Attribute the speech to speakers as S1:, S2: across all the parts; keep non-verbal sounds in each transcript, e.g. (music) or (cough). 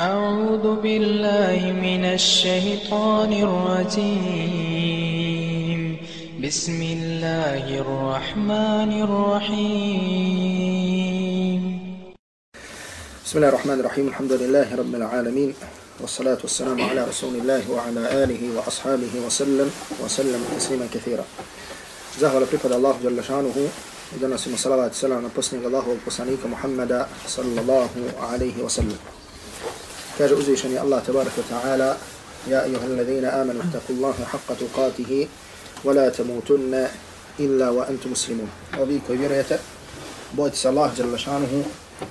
S1: أعوذ بالله من الشيطان الرجيم. بسم الله الرحمن الرحيم.
S2: بسم الله الرحمن الرحيم. الحمد لله رب العالمين. والصلاة والسلام على رسول الله وعلى آله وأصحابه وسلم وسلم تسليما كثيرا. زهر pripada الله جل شانه. i donosimo salavat selam na posljednjeg Allahovog poslanika Muhammada sallallahu alaihi. Kaže uzvišeni Allah tabarak wa ta'ala Ja ayuha alladhina amanu ittaku Allaha haqqa tuqatihi wa la tamutunna illa wa antum muslimun. O vi koji vjerujete, bojite se Allah jalla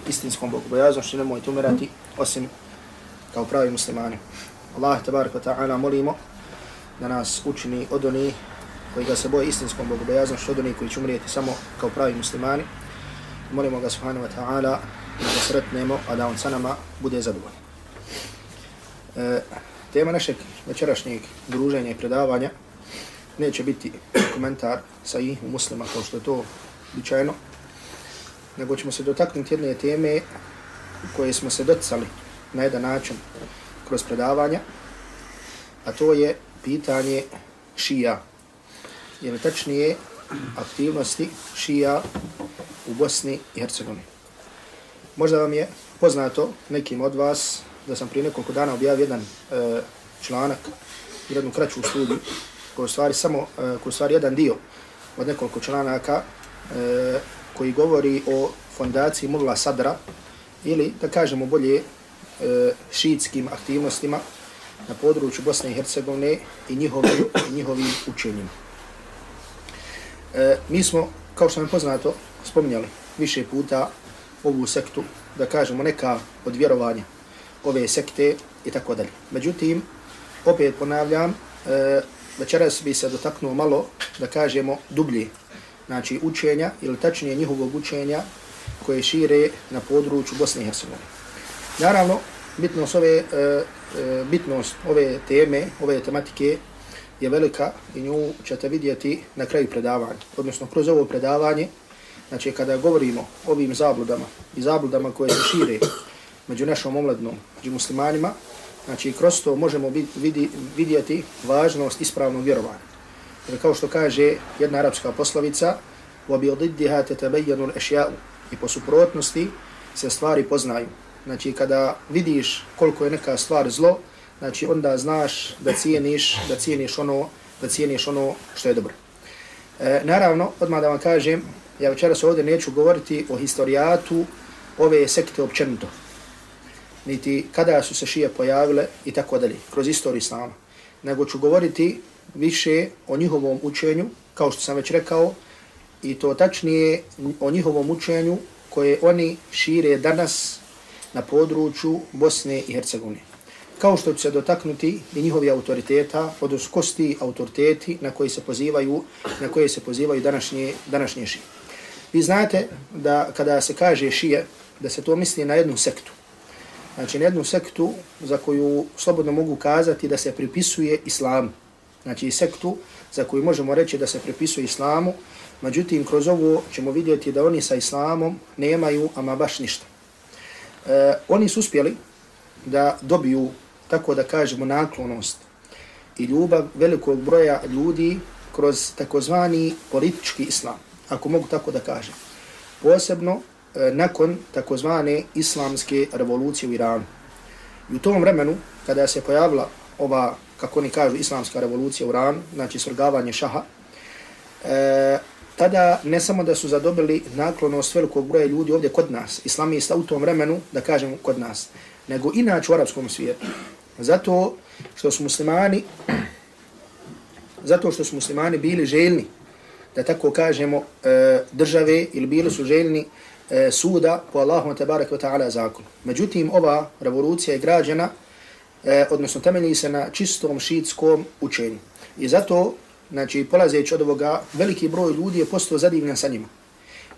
S2: istinskom bogobojazom što nemojte umirati osim kao pravi muslimani. Allah tabarak wa ta'ala molimo da nas učini od onih koji ga se boje istinskom bogobojaznom što od onih koji će umrijeti samo kao pravi muslimani. Molimo ga subhanahu wa ta'ala da ga sretnemo, a da on sa nama bude zadovoljno. E, tema našeg večerašnjeg druženja i predavanja neće biti komentar sa ih muslima kao što je to običajno, nego ćemo se dotaknuti jedne teme koje smo se docali na jedan način kroz predavanja, a to je pitanje šija, ili tačnije aktivnosti šija u Bosni i Hercegovini. Možda vam je poznato nekim od vas da sam prije nekoliko dana objavio jedan e, članak, jednu kraću studiju, koji je stvari samo, e, koji je stvari jedan dio od nekoliko članaka e, koji govori o fondaciji Mulla Sadra ili da kažemo bolje e, šiitskim aktivnostima na području Bosne i Hercegovine i njihovim, njihovim učenjima. E, mi smo, kao što nam je poznato, spominjali više puta ovu sektu, da kažemo neka od vjerovanja ove sekte i tako dalje. Međutim, opet ponavljam, e, večeras bi se dotaknuo malo, da kažemo, dublje, znači učenja ili tačnije njihovog učenja koje šire na području Bosne i Hercegovine. Naravno, bitnost ove, e, e bitnost ove teme, ove tematike je velika i nju ćete vidjeti na kraju predavanja. Odnosno, kroz ovo predavanje, znači kada govorimo o ovim zabludama i zabludama koje se šire među našom omladnom, među muslimanima, znači kroz to možemo vidi, vidjeti važnost ispravnog vjerovanja. Jer kao što kaže jedna arapska poslovica, وَبِيَضِدِّهَا تَتَبَيَّنُ الْأَشْيَاءُ I po suprotnosti se stvari poznaju. Znači kada vidiš koliko je neka stvar zlo, znači onda znaš da cijeniš, da cijeniš ono, da cijeniš ono što je dobro. E, naravno, odmah da vam kažem, ja večeras ovdje neću govoriti o historijatu ove sekte općenito, niti kada su se šije pojavile i tako dalje, kroz istoriju islama, nego ću govoriti više o njihovom učenju, kao što sam već rekao, i to tačnije o njihovom učenju koje oni šire danas na području Bosne i Hercegovine kao što će se dotaknuti i njihovi autoriteta, odnosno kosti autoriteti na koji se pozivaju, na koje se pozivaju današnje, današnje šije. Vi znate da kada se kaže šije, da se to misli na jednu sektu. Znači na jednu sektu za koju slobodno mogu kazati da se pripisuje islamu. Znači sektu za koju možemo reći da se pripisuje islamu, međutim kroz ovo ćemo vidjeti da oni sa islamom nemaju ama baš ništa. E, oni su uspjeli da dobiju tako da kažemo, naklonost i ljubav velikog broja ljudi kroz takozvani politički islam, ako mogu tako da kažem. Posebno E, nakon takozvane islamske revolucije u Iranu. I u tom vremenu, kada se pojavila ova, kako oni kažu, islamska revolucija u Iranu, znači svrgavanje šaha, e, tada ne samo da su zadobili naklonost velikog broja ljudi ovdje kod nas, islamista u tom vremenu, da kažem kod nas, nego inače u arapskom svijetu. Zato što su muslimani zato što su muslimani bili željni da tako kažemo e, države ili bili su željni e, E, suda po Allahom te barek taala zakonu. Međutim ova revolucija je građena e, odnosno temelji se na čistom šiitskom učenju. I zato znači polazeći od ovoga veliki broj ljudi je postao zadivljen sa njima.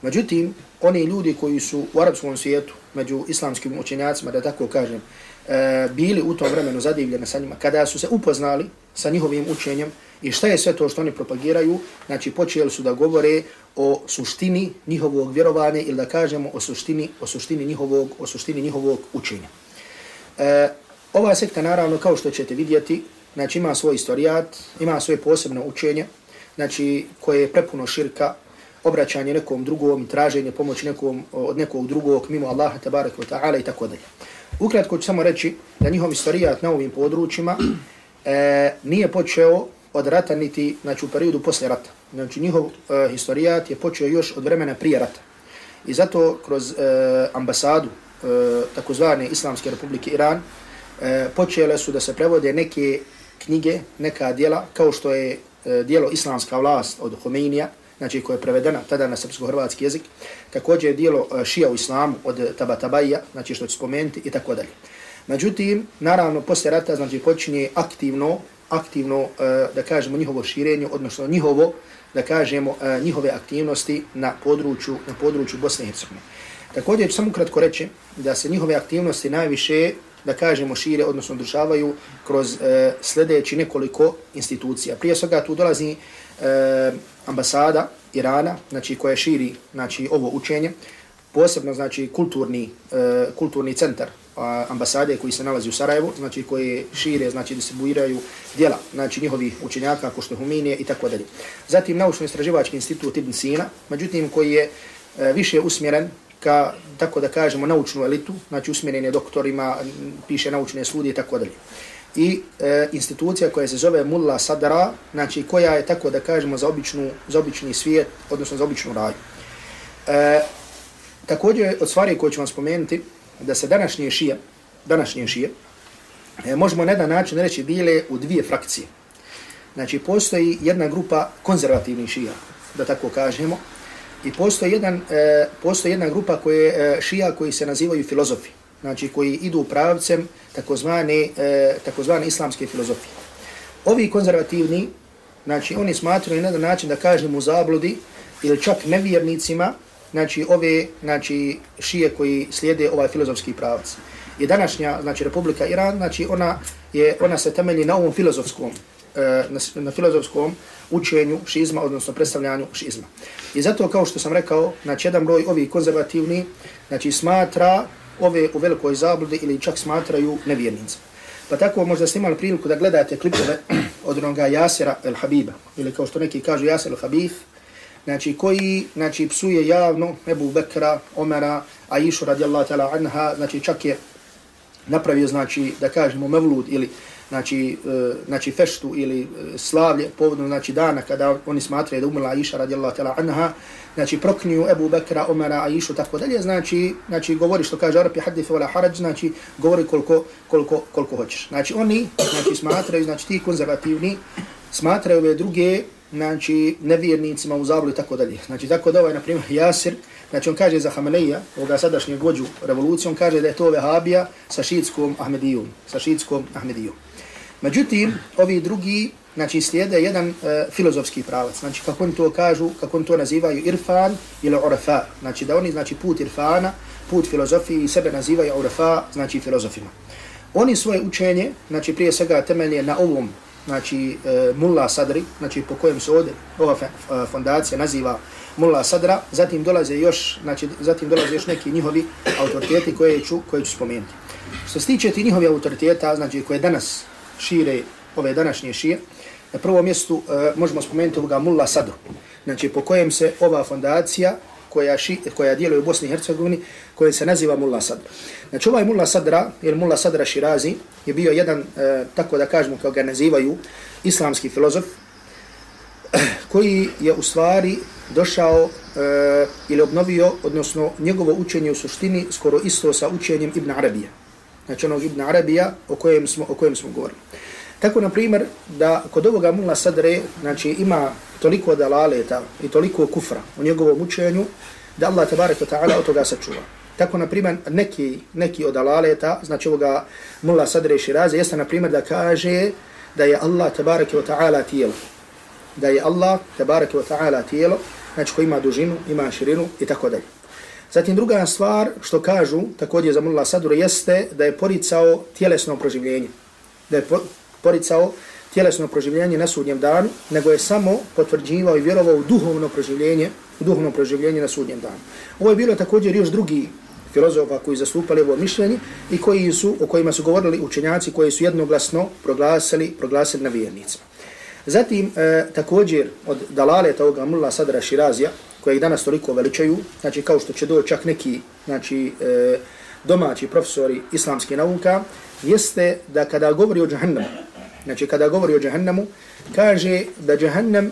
S2: Međutim, oni ljudi koji su u arapskom svijetu, među islamskim učenjacima, da tako kažem, e, bili u tom vremenu zadivljeni sa njima, kada su se upoznali sa njihovim učenjem i šta je sve to što oni propagiraju, znači počeli su da govore o suštini njihovog vjerovanja ili da kažemo o suštini, o suštini, njihovog, o suštini njihovog učenja. E, ova sekta naravno kao što ćete vidjeti, znači ima svoj istorijat, ima svoje posebno učenje, znači koje je prepuno širka, obraćanje nekom drugom, traženje pomoći nekom od nekog drugog mimo Allaha tabarak wa ta'ala i tako dalje. Ukratko ću samo reći da njihov istorijat na ovim područjima e, nije počeo od rata niti znači, u periodu posle rata. Znači njihov e, historijat je počeo još od vremena prije rata. I zato kroz e, ambasadu e, takozvane Islamske republike Iran e, počele su da se prevode neke knjige, neka dijela, kao što je e, dijelo Islamska vlast od Homeinija, znači koja je prevedena tada na srpsko-hrvatski jezik, također je dijelo e, šija u islamu od Tabatabaija, znači što ću spomenuti i tako dalje. Međutim, naravno, posle rata, znači, počinje aktivno, aktivno, eh, da kažemo, njihovo širenje, odnosno njihovo, da kažemo, eh, njihove aktivnosti na području, na području Bosne i Hercegovine. Također ću samo kratko reći da se njihove aktivnosti najviše, da kažemo, šire, odnosno održavaju kroz e, sljedeći nekoliko institucija. Prije svega tu dolazi e, ambasada Irana, znači koja širi znači, ovo učenje, posebno znači kulturni, e, kulturni centar ambasade koji se nalazi u Sarajevu, znači koji šire, znači distribuiraju djela, znači njihovi učenjaka, ako što Huminije i tako dalje. Zatim naučno-istraživački institut Ibn Sina, međutim koji je e, više usmjeren ka, tako da kažemo, naučnu elitu, znači usmjeren je doktorima, piše naučne studije i tako dalje. I e, institucija koja se zove Mulla Sadra, znači koja je tako da kažemo za, običnu, za obični svijet, odnosno za običnu raju. E, također od stvari koje ću vam spomenuti, da se današnje šije, današnje šije, e, možemo na jedan način reći bile u dvije frakcije. Znači, postoji jedna grupa konzervativnih šija, da tako kažemo, i postoji, jedan, e, postoji jedna grupa koje, e, šija koji se nazivaju filozofi, znači koji idu pravcem takozvane, e, takozvane islamske filozofije. Ovi konzervativni, znači oni smatruju na jedan način da kažemo u zabludi ili čak nevjernicima, znači ove znači šije koji slijede ovaj filozofski pravac. I današnja znači Republika Iran, znači ona je ona se temelji na ovom filozofskom e, na, na filozofskom učenju šizma, odnosno predstavljanju šizma. I zato, kao što sam rekao, znači jedan broj ovih konzervativni, znači smatra ove u velikoj zabludi ili čak smatraju nevjernice. Pa tako možda ste imali priliku da gledate klipove od onoga Jasera el Habiba, ili kao što neki kažu Jaser el Habib, znači koji znači psuje javno Ebu Bekra, Omera, Aishu radijallahu ta'ala anha, znači čak je napravio znači da kažemo mevlud ili znači e, znači feštu ili e, slavlje povodom znači dana kada oni smatraju da umrla Aisha radijallahu ta'ala anha znači prokniju Ebu Bekra, Omera, Aishu tako dalje znači znači govori što kaže Arapi hadith wala haraj znači govori koliko koliko koliko hoćeš. Znači oni znači smatraju znači ti konzervativni smatraju ove druge znači nevjernicima u zablu i tako dalje. Znači tako da ovaj, na primjer, Jasir, znači on kaže za Hameneja, ovoga sadašnjeg vođu revolucije, on kaže da je to Vehabija sa šiitskom Ahmedijom, sa šiitskom Ahmedijom. Međutim, ovi drugi, znači slijede jedan uh, filozofski pravac, znači kako oni to kažu, kako oni to nazivaju Irfan ili Urafa, znači da oni, znači put Irfana, put filozofiji i sebe nazivaju Urafa, znači filozofima. Oni svoje učenje, znači prije svega temelje na ovom znači e, Mulla Sadri, znači po kojem se ovdje ova e, fondacija naziva Mulla Sadra, zatim dolaze još, znači zatim dolaze još neki njihovi autoriteti koje ću, koje ću spomenuti. Što se tiče ti njihovi autoriteta, znači koje danas šire ove današnje šije, na prvom mjestu e, možemo spomenuti ovoga Mulla Sadru, znači po kojem se ova fondacija koja, ši, koja djeluje u Bosni i Hercegovini, koje se naziva Mulla Sadr. Znači ovaj Mulla Sadra, ili Mulla Sadra Širazi, je bio jedan, e, tako da kažemo, kao ga nazivaju, islamski filozof, (clears throat) koji je u stvari došao e, ili obnovio, odnosno njegovo učenje u suštini skoro isto sa učenjem Ibn Arabija. Znači onog Ibn Arabija o kojem smo, o kojem smo govorili. Tako, na primjer, da kod ovoga Mulla Sadre, znači, ima toliko dalaleta i toliko kufra u njegovom učenju, da Allah tabaraka ta'ala od toga sačuva. Tako, na primjer, neki, neki od dalaleta, znači ovoga Mulla Sadre Širaze, jeste, na primjer, da kaže da je Allah tabaraka ta'ala tijelo. Da je Allah tabaraka ta'ala tijelo, znači ko ima dužinu, ima širinu i tako dalje. Zatim druga stvar što kažu također za Mulla Sadre jeste da je poricao tjelesno proživljenje. Da je poricao tjelesno proživljenje na sudnjem danu, nego je samo potvrđivao i vjerovao u duhovno proživljenje, u duhovno proživljenje na sudnjem danu. Ovo je bilo također još drugi filozofa koji zastupali ovo mišljenje i koji su, o kojima su govorili učenjaci koji su jednoglasno proglasili, proglasili na vjernicima. Zatim, e, također, od dalaleta ovoga mulla Sadra Širazija, kojeg danas toliko veličaju, znači kao što će doći čak neki znači, e, domaći profesori islamske nauka, jeste da kada govori o džahannamu, znači kada govori o džahannamu, kaže da džahannam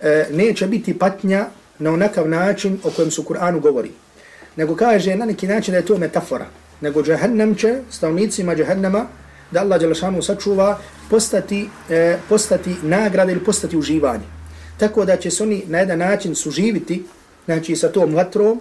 S2: e, neće biti patnja na onakav način o kojem su Kur'anu govori. Nego kaže na neki način da je to metafora. Nego džahannam će stavnicima džahannama da Allah Đelešanu sačuva postati, e, postati nagrada ili postati uživanje. Tako da će se oni na jedan način suživiti znači sa tom vatrom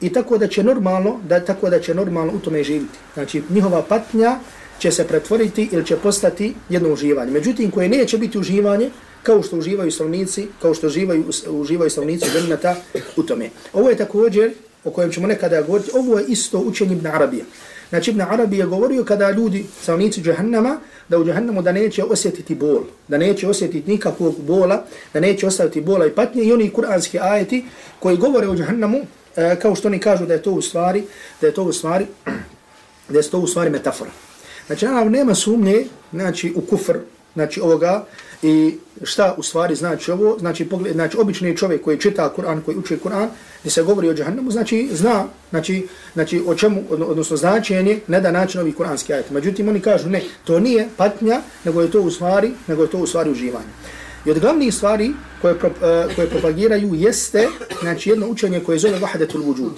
S2: i tako da će normalno da tako da će normalno u tome živiti. Znači njihova patnja će se pretvoriti ili će postati jedno uživanje. Međutim koje neće biti uživanje kao što uživaju stanovnici, kao što uživaju uživaju stanovnici dženneta u tome. Ovo je također o kojem ćemo nekada govoriti, ovo je isto učenje Ibn Arabija. Znači Ibn Arabi je govorio kada ljudi, stanovnici džahannama, da u džahannamu da neće osjetiti bol, da neće osjetiti nikakvog bola, da neće ostaviti bola i patnje i oni kuranski ajeti koji govore o džahannamu, e, kao što oni kažu da je to u stvari, da je to u stvari, da je to u stvari metafora. Znači, naravno, nema sumnje, znači, u kufr, znači, ovoga, i šta u stvari znači ovo, znači, pogled, znači, obični čovjek koji čita Kur'an, koji uči Kur'an, gdje se govori o džahannamu, znači, zna, znači, znači, o čemu, odnosno, značenje, ne da način ovih kuranski ajet. Međutim, oni kažu, ne, to nije patnja, nego je to u stvari, nego je to u stvari uživanje. I od glavnih stvari koje, pro, uh, koje propagiraju jeste, znači, jedno učenje koje zove vahdetul vujud.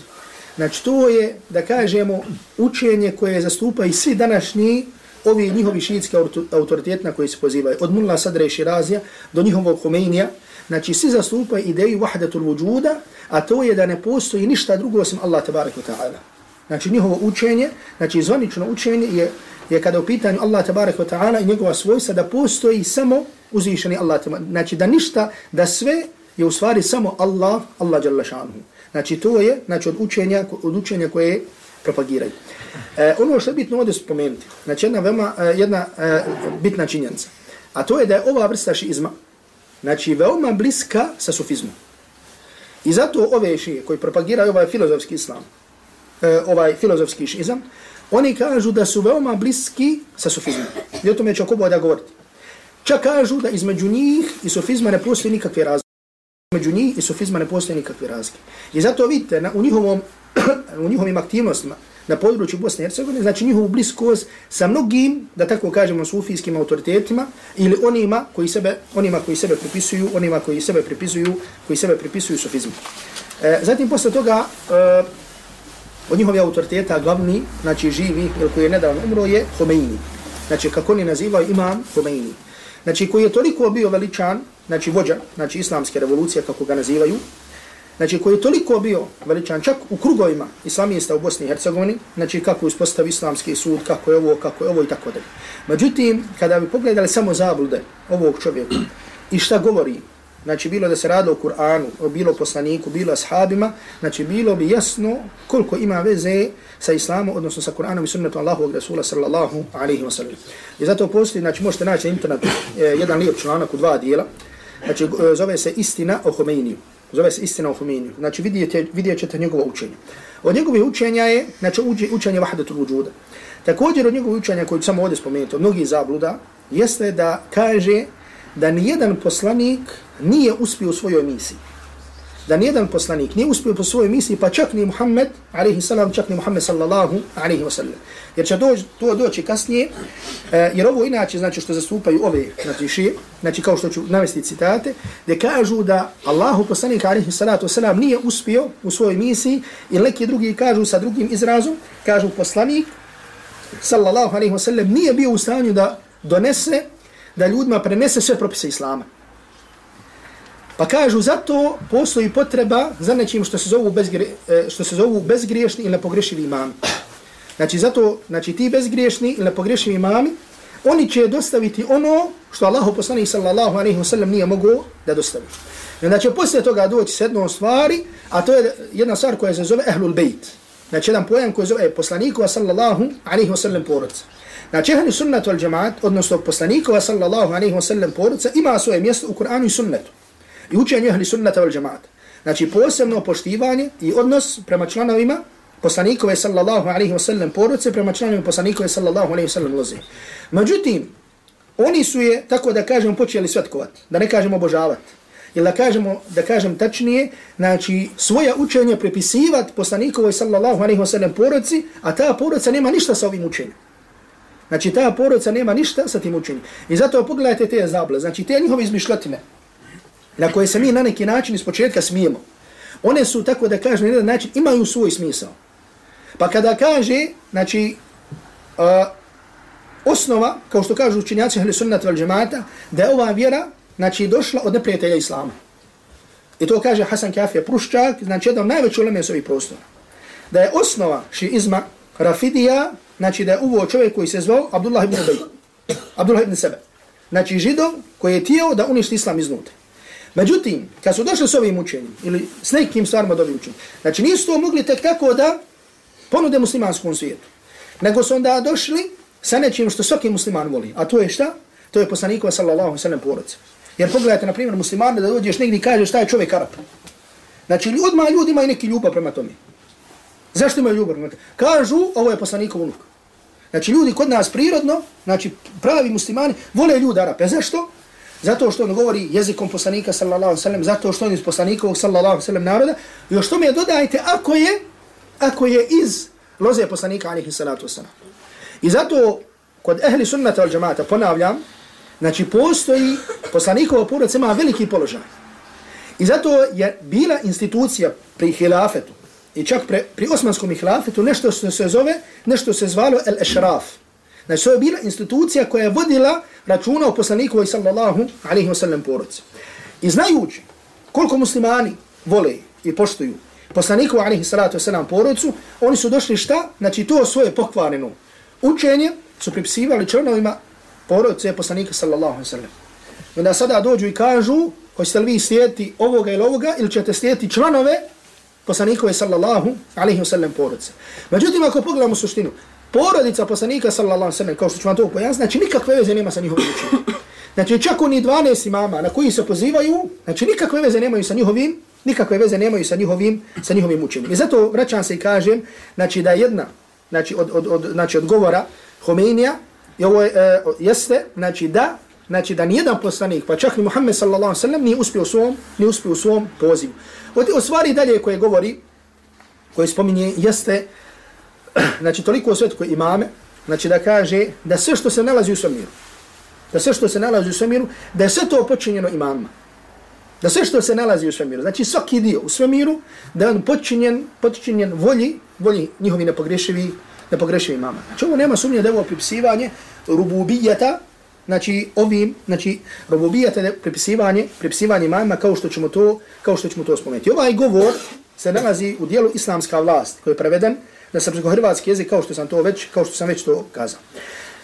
S2: Znači, to je, da kažemo, učenje koje zastupa i svi današnji ovi njihovi šiitski autoriteti na koji se pozivaju, od Mulla Sadra i Širazija do njihovog Humeinija, znači svi zastupaju ideju vahdatul vujuda, a to je da ne postoji ništa drugo osim Allah tabaraka ta'ala. Znači njihovo učenje, znači zvanično učenje je, je kada u pitanju Allah tabaraka ta'ala i njegova svojstva da postoji samo uzvišeni Allah tabaraka Znači da ništa, da sve je u stvari samo Allah, Allah jalla šanuhu. Znači to je znači, od, učenja, od učenja koje propagiraju. E, ono što je bitno ovdje spomenuti, znači jedna, veoma, e, jedna e, bitna činjenica, a to je da je ova vrsta šizma, znači veoma bliska sa sufizmom. I zato ove šije koji propagiraju ovaj filozofski islam, e, ovaj filozofski šizam, oni kažu da su veoma bliski sa sufizmom. I o tome ću oko da govoriti. Čak kažu da između njih i sufizma ne postoji nikakve razlike. Među njih i sufizma ne postoje nikakve razlike. I zato vidite, na, u, njihovom, (clears throat) u njihovim aktivnostima, na području Bosne i Hercegovine, znači njihovu bliskost sa mnogim, da tako kažemo, sufijskim autoritetima ili onima koji sebe, onima koji sebe pripisuju, onima koji sebe pripisuju, koji sebe pripisuju sufizmu. E, zatim posle toga e, od njihovih autoriteta glavni, znači živi, ili koji je nedavno umro, je Khomeini. Znači kako oni nazivaju imam Khomeini. Znači koji je toliko bio veličan, znači vođa, znači islamske revolucije kako ga nazivaju, znači koji je toliko bio veličan čak u krugovima islamista u Bosni i Hercegovini, znači kako uspostavi islamski sud, kako je ovo, kako je ovo i tako dalje. Međutim, kada bi pogledali samo zablude ovog čovjeka i šta govori, znači bilo da se radilo o Kur'anu, bilo poslaniku, bilo ashabima, znači bilo bi jasno koliko ima veze sa islamom, odnosno sa Kur'anom i sunnetom Allahovog Rasula sallallahu alaihi wa sallam. I zato postoji, znači možete naći na internetu eh, jedan lijep članak u dva dijela, znači e, zove se Istina o Homeiniju zove se istina o Homeiniju. Znači vidijete, vidjet ćete njegovo učenje. Od njegove učenja je, znači učenje vahdetul vujuda. Također od njegove učenja koji samo ovdje spomenuti, od mnogih zabluda, jeste da kaže da nijedan poslanik nije uspio u svojoj misiji da nijedan poslanik nije uspio po svojoj misiji, pa čak ni Muhammed, alaihi salam, čak ni Muhammed sallallahu alaihi wasallam. Jer će doć, to doći kasnije, e, jer ovo inače, znači što zastupaju ove, znači šije, znači kao što ću navesti citate, gdje kažu da Allahu poslanik, alaihi salatu wasallam, nije uspio u svojoj misiji, i neki drugi kažu sa drugim izrazom, kažu poslanik, sallallahu alaihi wasallam, nije bio u stanju da donese, da ljudima prenese sve propise Islama. Pa kažu, zato postoji potreba za nečim što se zovu, bezgri, e, što se zovu bezgriješni ili nepogrešivi imami. Znači, zato, znači, ti bezgriješni ili nepogrešivi imami, oni će dostaviti ono što Allahu poslanih sallallahu alaihi wa sallam nije mogo da dostavi. Znači, poslije toga doći s jednom stvari, a to je jedna stvar koja se zove ehlul bejt. Znači, jedan pojam koji zove poslanikova sallallahu alaihi wa sallam porodca. Znači, ehli sunnatu al džemaat, odnosno poslanikova sallallahu alaihi wa sallam porodca, ima svoje mjesto u Kur'anu i sunnetu i učenje ehli sunnata wal džamaata. Znači posebno poštivanje i odnos prema članovima poslanikove sallallahu alaihi wa sallam porodice prema članovima poslanikove sallallahu alaihi wa sallam lozi. Međutim, oni su je, tako da kažemo, počeli svetkovati, da ne kažemo obožavati. Ili da kažemo, da kažem tačnije, znači svoja učenje prepisivati poslanikovoj sallallahu alaihi wa sallam porodici, a ta porodica nema ništa sa ovim učenjem. Znači ta porodica nema ništa sa tim učenjem. I zato pogledajte te zable, znači te njihove izmišljotine na koje se mi na neki način iz početka smijemo. One su, tako da kažem, na jedan način imaju svoj smisao. Pa kada kaže, znači, uh, osnova, kao što kažu učinjaci ahli Sunnat vel džemata, da je ova vjera, znači, došla od neprijatelja Islama. I to kaže Hasan Kafija Pruščak, znači, jedan najveći uleme s ovih prostora. Da je osnova šiizma, Rafidija, znači da je uvo čovjek koji se zvao Abdullah ibn Ubej, Abdullah ibn Sebe. Znači, židov koji je tijelo da uništi Islam iznutra. Međutim, kad su došli s ovim učenjem, ili s nekim stvarima dobi učenjem, znači nisu to mogli tek tako da ponude muslimanskom svijetu, nego su onda došli sa nečim što svaki musliman voli. A to je šta? To je poslanikova sallallahu sallam porodca. Jer pogledajte, na primjer, muslimane da dođeš negdje i kažeš šta je čovjek Arab. Znači, odmah ljudi imaju neki ljubav prema tome. Zašto imaju ljubav prema? Kažu, ovo je poslanikov unuk. Znači, ljudi kod nas prirodno, znači, pravi muslimani, vole ljudi Arape. Zašto? Zato što on govori jezikom poslanika sallallahu sallam, zato što on iz poslanikovog sallallahu sallam naroda. Još to mi je dodajte, ako je, ako je iz loze poslanika alihi salatu sallam. I zato kod ehli sunnata al džamata, ponavljam, znači postoji poslanikova porodica ima veliki položaj. I zato je bila institucija pri hilafetu i čak pre, pri osmanskom ihlafetu nešto što se zove, nešto se zvalo el-ešraf. Znači to je bila institucija koja je vodila računa o poslaniku sallallahu alaihi wa sallam porodci. I znajući koliko muslimani vole i poštuju poslaniku alaihi salatu wa porodcu, oni su došli šta? Znači to svoje pokvareno učenje su pripisivali članovima porodce poslanika sallallahu alaihi wa sallam. I onda sada dođu i kažu, hoćete li vi slijediti ovoga ili ovoga, ili ćete slijediti članove poslanikove sallallahu alaihi wa sallam porodice. Međutim, ako pogledamo suštinu, porodica poslanika sallallahu alejhi wa sallam, kao što ću vam to pojasniti, znači nikakve veze nema sa njihovim učenjem. Znači čak oni 12 imama na koji se pozivaju, znači nikakve veze nemaju sa njihovim, nikakve veze nemaju sa njihovim, sa njihovim učenjem. I zato vraćam se i kažem, znači da jedna, znači od, od, od, znači od govora Homenija, i ovo je, e, jeste, znači da, znači da nijedan poslanik, pa čak ni Muhammed sallallahu alaihi sallam, sellem nije uspio u svom, nije uspio u svom pozivu. Od, od stvari dalje koje govori, koje spominje, jeste, (clears throat) znači toliko svetko imame, znači da kaže da sve što se nalazi u svemiru, da sve što se nalazi u svemiru, da je sve to počinjeno imamima. Da sve što se nalazi u svemiru, znači svaki dio u svemiru, da je on počinjen, počinjen volji, volji njihovi nepogrešivi, nepogrešivi imama. Znači ovo nema sumnje da je ovo pripisivanje rububijeta, znači ovim, znači robobijate prepisivanje, prepisivanje pripisivanje imama kao što ćemo to, kao što ćemo to spomenuti. Ovaj govor se nalazi u dijelu islamska vlast koji je preveden na srpsko-hrvatski jezik kao što sam to već, kao što sam već to kazao.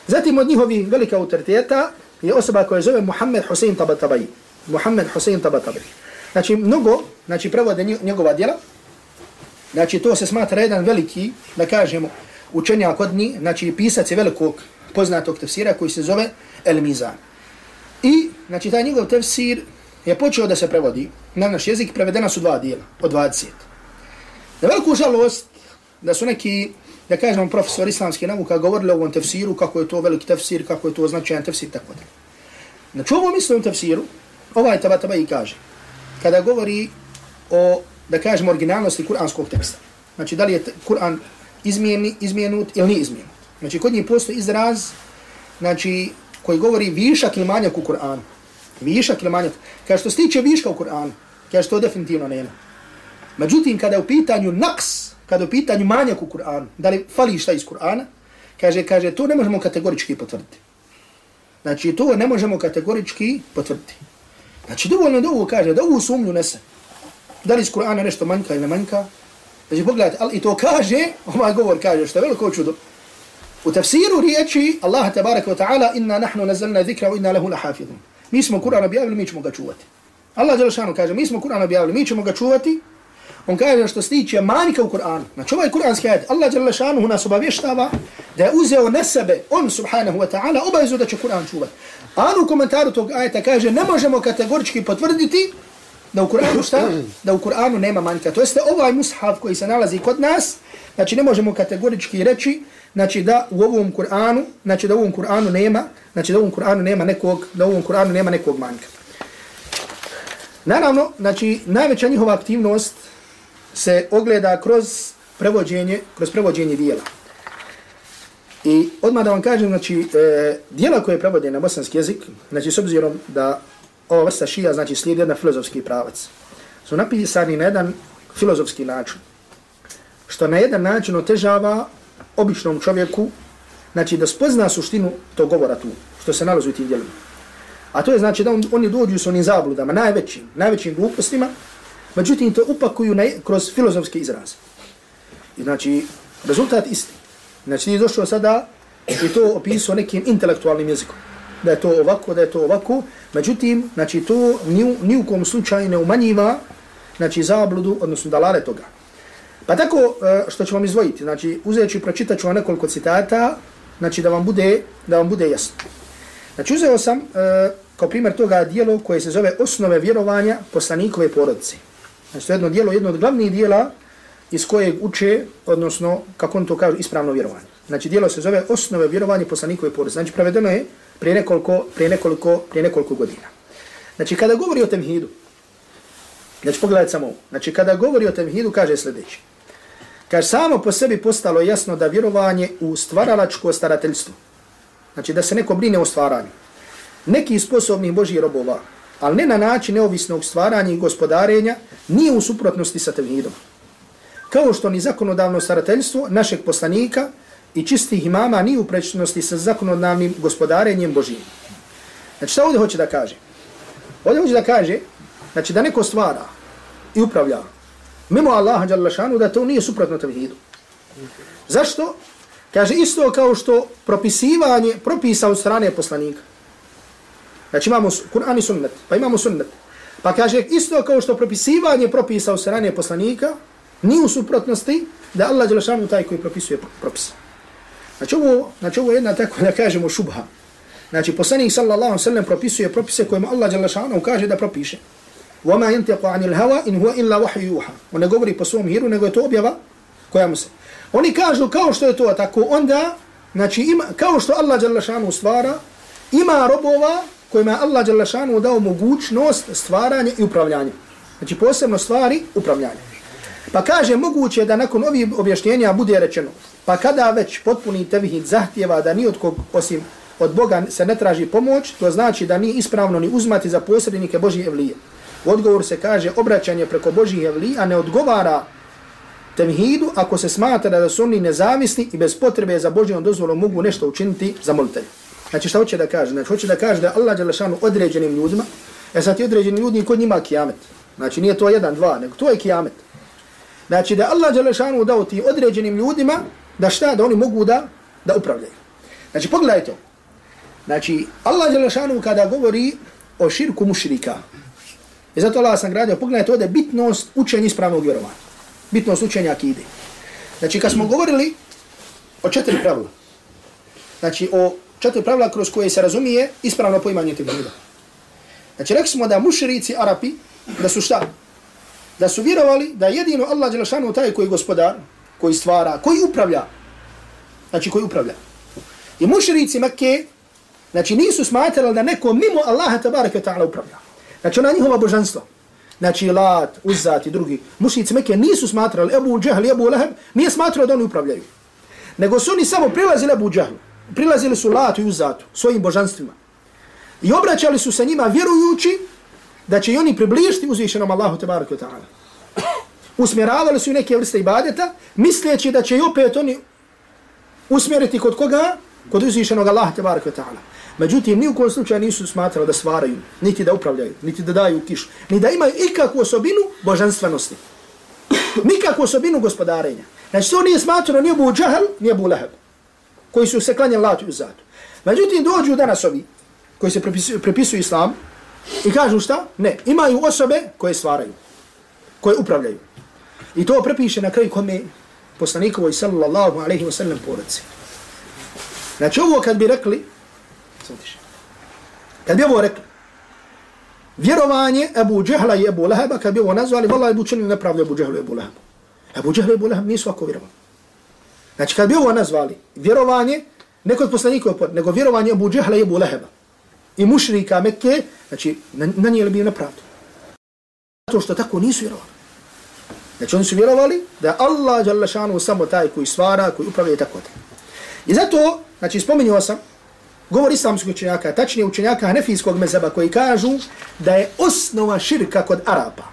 S2: Zatim od njihovi velika autoriteta je osoba koja zove Muhammed Hussein Tabatabai. Muhammed Hussein Tabatabai. Znači, mnogo, znači, prevode njegova djela, znači, to se smatra jedan veliki, da kažemo, učenjak od njih, znači, pisac je velikog poznatog tefsira koji se zove El Mizan. I, znači, taj njegov tefsir je počeo da se prevodi na naš jezik, prevedena su dva dijela, od 20. Na veliku žalost, da su neki, da kažemo, profesor islamske nauka govorili o ovom tefsiru, kako je to veliki tefsir, kako je to značajan tefsir, tako da. Znači, ovo misli u tefsiru, ovaj taba taba i kaže, kada govori o, da kažemo, originalnosti kuranskog teksta. Znači, da li je Kur'an izmijeni, izmijenut ili nije izmijenut. Znači, kod njih postoji izraz, znači, koji govori višak ili manjak u Kur'anu. Višak ili manjak. Kaže, što se tiče viška u Kur'anu, kaže, to definitivno nema. Međutim, kada je u pitanju naks, kada u pitanju manjak u Kur'anu, da li fali šta iz Kur'ana, kaže, kaže, to ne možemo kategorički potvrditi. Znači, to ne možemo kategorički potvrditi. Znači, dovoljno da ovo kaže, da ovu sumnju nese. Da li iz Kur'ana nešto manjka ili ne manjka. Znači, pogledajte, ali i to kaže, ovaj govor kaže, što je veliko čudo. U tafsiru riječi Allah tabaraka wa ta'ala, inna nahnu nazalna zikra wa inna lahu lahafidhun. Mi smo Kur'an objavili, mi ćemo ga čuvati. Allah kaže, mi smo Kur'an objavili, mi ćemo ga čuvati, on kaže što se tiče manjka u Kur'anu. Znači ovaj kur'anski ajed, Allah jalla nas obavještava da je uzeo na sebe, on subhanahu wa ta'ala, obavezu da će Kur'an čuvati. A on u komentaru tog ajeta kaže, ne možemo kategorički potvrditi da u Kur'anu šta? Da u Kur'anu nema manjka. To jeste ovaj mushaf koji se nalazi kod nas, znači ne možemo kategorički reći znači da u ovom Kur'anu, znači da u ovom Kur'anu nema, znači da u ovom Kur'anu nema nekog, da u ovom Kur'anu nema nekog manjka. Naravno, znači najveća njihova aktivnost se ogleda kroz prevođenje, kroz prevođenje dijela. I odmah da vam kažem, znači, e, dijela koje prevode na bosanski jezik, znači, s obzirom da ova vrsta šija, znači, slijedi jedan filozofski pravac, su napisani na jedan filozofski način, što na jedan način otežava običnom čovjeku, znači, da spozna suštinu tog govora tu, što se nalazi u tim djelima. A to je znači da on, oni dođu s onim zabludama, najvećim, najvećim glupostima, međutim to upakuju na, kroz filozofske izraze. I znači, rezultat isti. Znači, ti došao sada i to opisao nekim intelektualnim jezikom. Da je to ovako, da je to ovako. Međutim, znači, to ni, ni u kom slučaju ne umanjiva znači, zabludu, odnosno dalale toga. Pa tako, e, što ću vam izvojiti, znači, uzet ću i pročitat ću vam nekoliko citata, znači, da vam bude, da vam bude jasno. Znači, uzeo sam e, kao primjer toga dijelo koje se zove osnove vjerovanja poslanikove porodice. Znači, to je jedno dijelo, jedno od glavnih dijela iz kojeg uče, odnosno, kako on to kaže, ispravno vjerovanje. Znači, dijelo se zove osnove vjerovanja poslanikove porodice. Znači, prevedeno je prije nekoliko, prije nekoliko, prije nekoliko godina. Znači, kada govori o temhidu, znači, pogledajte samo ovo. Znači, kada govori o temhidu, kaže sljedeće. Kaže, samo po sebi postalo jasno da vjerovanje u stvaralačko starateljstvo, Znači da se neko brine o stvaranju. Neki sposobni Božih robova, ali ne na način neovisnog stvaranja i gospodarenja, nije u suprotnosti sa tevhidom. Kao što ni zakonodavno starateljstvo našeg poslanika i čistih imama nije u prečnosti sa zakonodavnim gospodarenjem Božijim. Znači šta ovdje hoće da kaže? Ovdje hoće da kaže znači, da neko stvara i upravlja mimo Allaha da to nije suprotno tevhidu. Zašto? Kaže isto kao što propisivanje propisa od strane poslanika. Znači imamo Kur'an i sunnet, pa imamo sunnet. Pa kaže isto kao što propisivanje propisa od strane poslanika ni u suprotnosti da Allah Đelešanu taj koji propisuje propis. Znači ovo, znači ovo je jedna tako da kažemo šubha. Znači poslanik sallallahu sallam propisuje propise kojima Allah Đelešanu kaže da propiše. وَمَا يَنْتِقُ عَنِ الْهَوَا إِنْ هُوَ إِلَّا وَحْيُ يُوحَا On ne govori po svom hiru, nego je to objava koja mu se. Oni kažu kao što je to tako, onda, znači, ima, kao što Allah Đalašanu stvara, ima robova kojima Allah Đalašanu dao mogućnost stvaranja i upravljanja. Znači, posebno stvari upravljanja. Pa kaže, moguće da nakon ovih objašnjenja bude rečeno, pa kada već potpuni tevhid zahtjeva da ni od kog, osim od Boga se ne traži pomoć, to znači da nije ispravno ni uzmati za posrednike Božije evlije. U odgovor se kaže, obraćanje preko Božih evlija ne odgovara temhidu ako se smatra da su oni nezavisni i bez potrebe za Božjom dozvolom mogu nešto učiniti za molitelj. Znači šta hoće da kaže? Znači hoće da kaže da Allah Đelešanu određenim ljudima, e sad ti određeni ljudi kod njima kijamet. Znači nije to jedan, dva, nego to je kijamet. Znači da Allah Đelešanu dao ti određenim ljudima da šta, da oni mogu da, da upravljaju. Znači pogledajte. Znači Allah Đelešanu kada govori o širku mušrika, i zato Allah sam gradio, pogledajte ovdje bitnost učenja ispravnog vjerovanja Bitnost učenja akide. Znači, kad smo govorili o četiri pravila, znači o četiri pravila kroz koje se razumije ispravno poimanje tevhida. Znači, rekli smo da mušrici Arapi, da su šta? Da su vjerovali da jedino Allah Đelešanu taj koji gospodar, koji stvara, koji upravlja. Znači, koji upravlja. I mušrici Mekke, znači, nisu smatrali da neko mimo Allaha tabaraka ta'ala upravlja. Znači, ona njihova božanstva znači Lat, Uzat i drugi, mušnici Mekke nisu smatrali Ebu Džahl i Ebu Leheb, nije smatrali da oni upravljaju. Nego su oni samo prilazili Ebu Džahlu, prilazili su Latu i Uzatu, svojim božanstvima. I obraćali su se njima vjerujući da će oni približiti uzvišenom Allahu tebareke ta'ala. Usmjeravali su neke vrste ibadeta, misleći da će i opet oni usmjeriti kod koga? Kod uzvišenog Allaha tebareke ta'ala. Međutim, ni u kojem slučaju nisu smatrali da stvaraju, niti da upravljaju, niti da daju kišu, ni da imaju ikakvu osobinu božanstvenosti. Nikakvu osobinu gospodarenja. Znači, to nije smatrano ni Abu Džahl, ni Abu Lahab, koji su se klanjali latu i zatu. Međutim, dođu danas ovi, koji se prepisuju, prepisuju islam, i kažu šta? Ne, imaju osobe koje stvaraju, koje upravljaju. I to prepiše na kraju kome poslanikovoj sallallahu alaihi wa sallam porodci. Znači, ovo kad bi rekli, Kad bi ovo rekli, vjerovanje Ebu Džehla i Ebu Leheba, kad bi ovo nazvali, vallaj bi učinili nepravdu Ebu Džehlu i Ebu Lehebu. Ebu Džehlu i Ebu Leheb nisu ako vjerovali. Znači, kad bi ovo nazvali, vjerovanje, ne kod poslanika, nego vjerovanje Ebu Džehla i Ebu Leheba i mušrika Mekke, znači, na, na nije nepravdu. Zato što tako nisu vjerovali. Znači, oni su vjerovali da Allah, Đalešanu, samo taj koji stvara, koji upravlja i tako da. I zato, znači, spomenuo sam, govor islamskog učenjaka, tačnije učenjaka hanefijskog mezeba koji kažu da je osnova širka kod Arapa,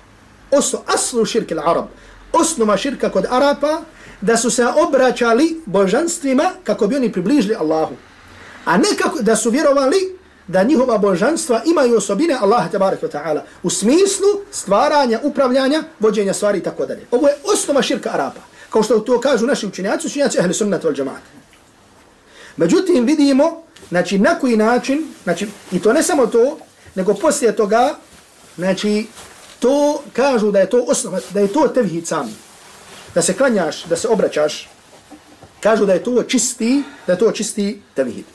S2: osno, aslu širke Arab, osnova širka kod Arapa, da su se obraćali božanstvima kako bi oni približili Allahu. A ne kako da su vjerovali da njihova božanstva imaju osobine Allaha tabarak wa ta'ala u smislu stvaranja, upravljanja, vođenja stvari i tako dalje. Ovo je osnova širka Arapa. Kao što to kažu naši učenjaci, učenjaci ahli sunnata wal džamaata. Međutim, vidimo Znači, na koji način, znači, i to ne samo to, nego poslije toga, znači, to kažu da je to osnova, da je to tevhid sam. Da se klanjaš, da se obraćaš, kažu da je to čisti, da je to čisti tevhid.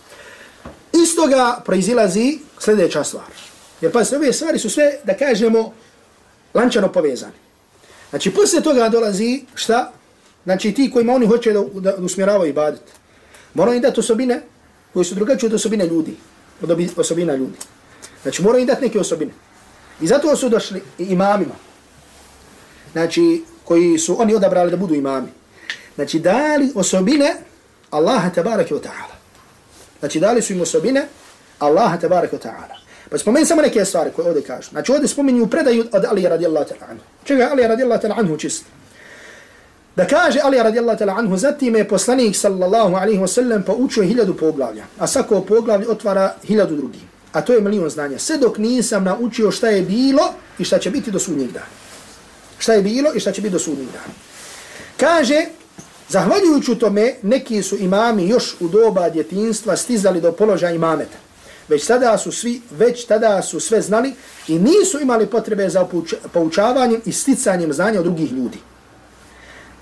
S2: Iz toga proizilazi sljedeća stvar. Jer pa ove stvari su sve, da kažemo, lančano povezane. Znači, poslije toga dolazi šta? Znači, ti kojima oni hoće da, da usmjeravaju ibadet. Moraju im dati osobine koje su drugačije od osobine ljudi, od osobina ljudi. Znači, moraju im dati neke osobine. I zato su došli imamima, znači, koji su oni odabrali da budu imami. Znači, dali osobine Allaha tabaraka wa ta'ala. Znači, dali su im osobine Allaha tabaraka wa ta'ala. Pa spomeni samo neke stvari koje ovdje kažu. Znači, ovdje spominju predaju od Ali radijallahu ta'ala anhu. Čega je Alija radijallahu ta'ala anhu čist? Da kaže Ali radijallahu ta'ala anhu, zatim je poslanik sallallahu alaihi wa sallam poučio hiljadu poglavlja, a svako poglavlje otvara hiljadu drugih. A to je milion znanja. Sve dok nisam naučio šta je bilo i šta će biti do sudnjeg dana. Šta je bilo i šta će biti do sudnjeg dana. Kaže, zahvaljujući tome, neki su imami još u doba djetinstva stizali do položaja imameta. Već tada su svi, već tada su sve znali i nisu imali potrebe za poučavanjem i sticanjem znanja od drugih ljudi.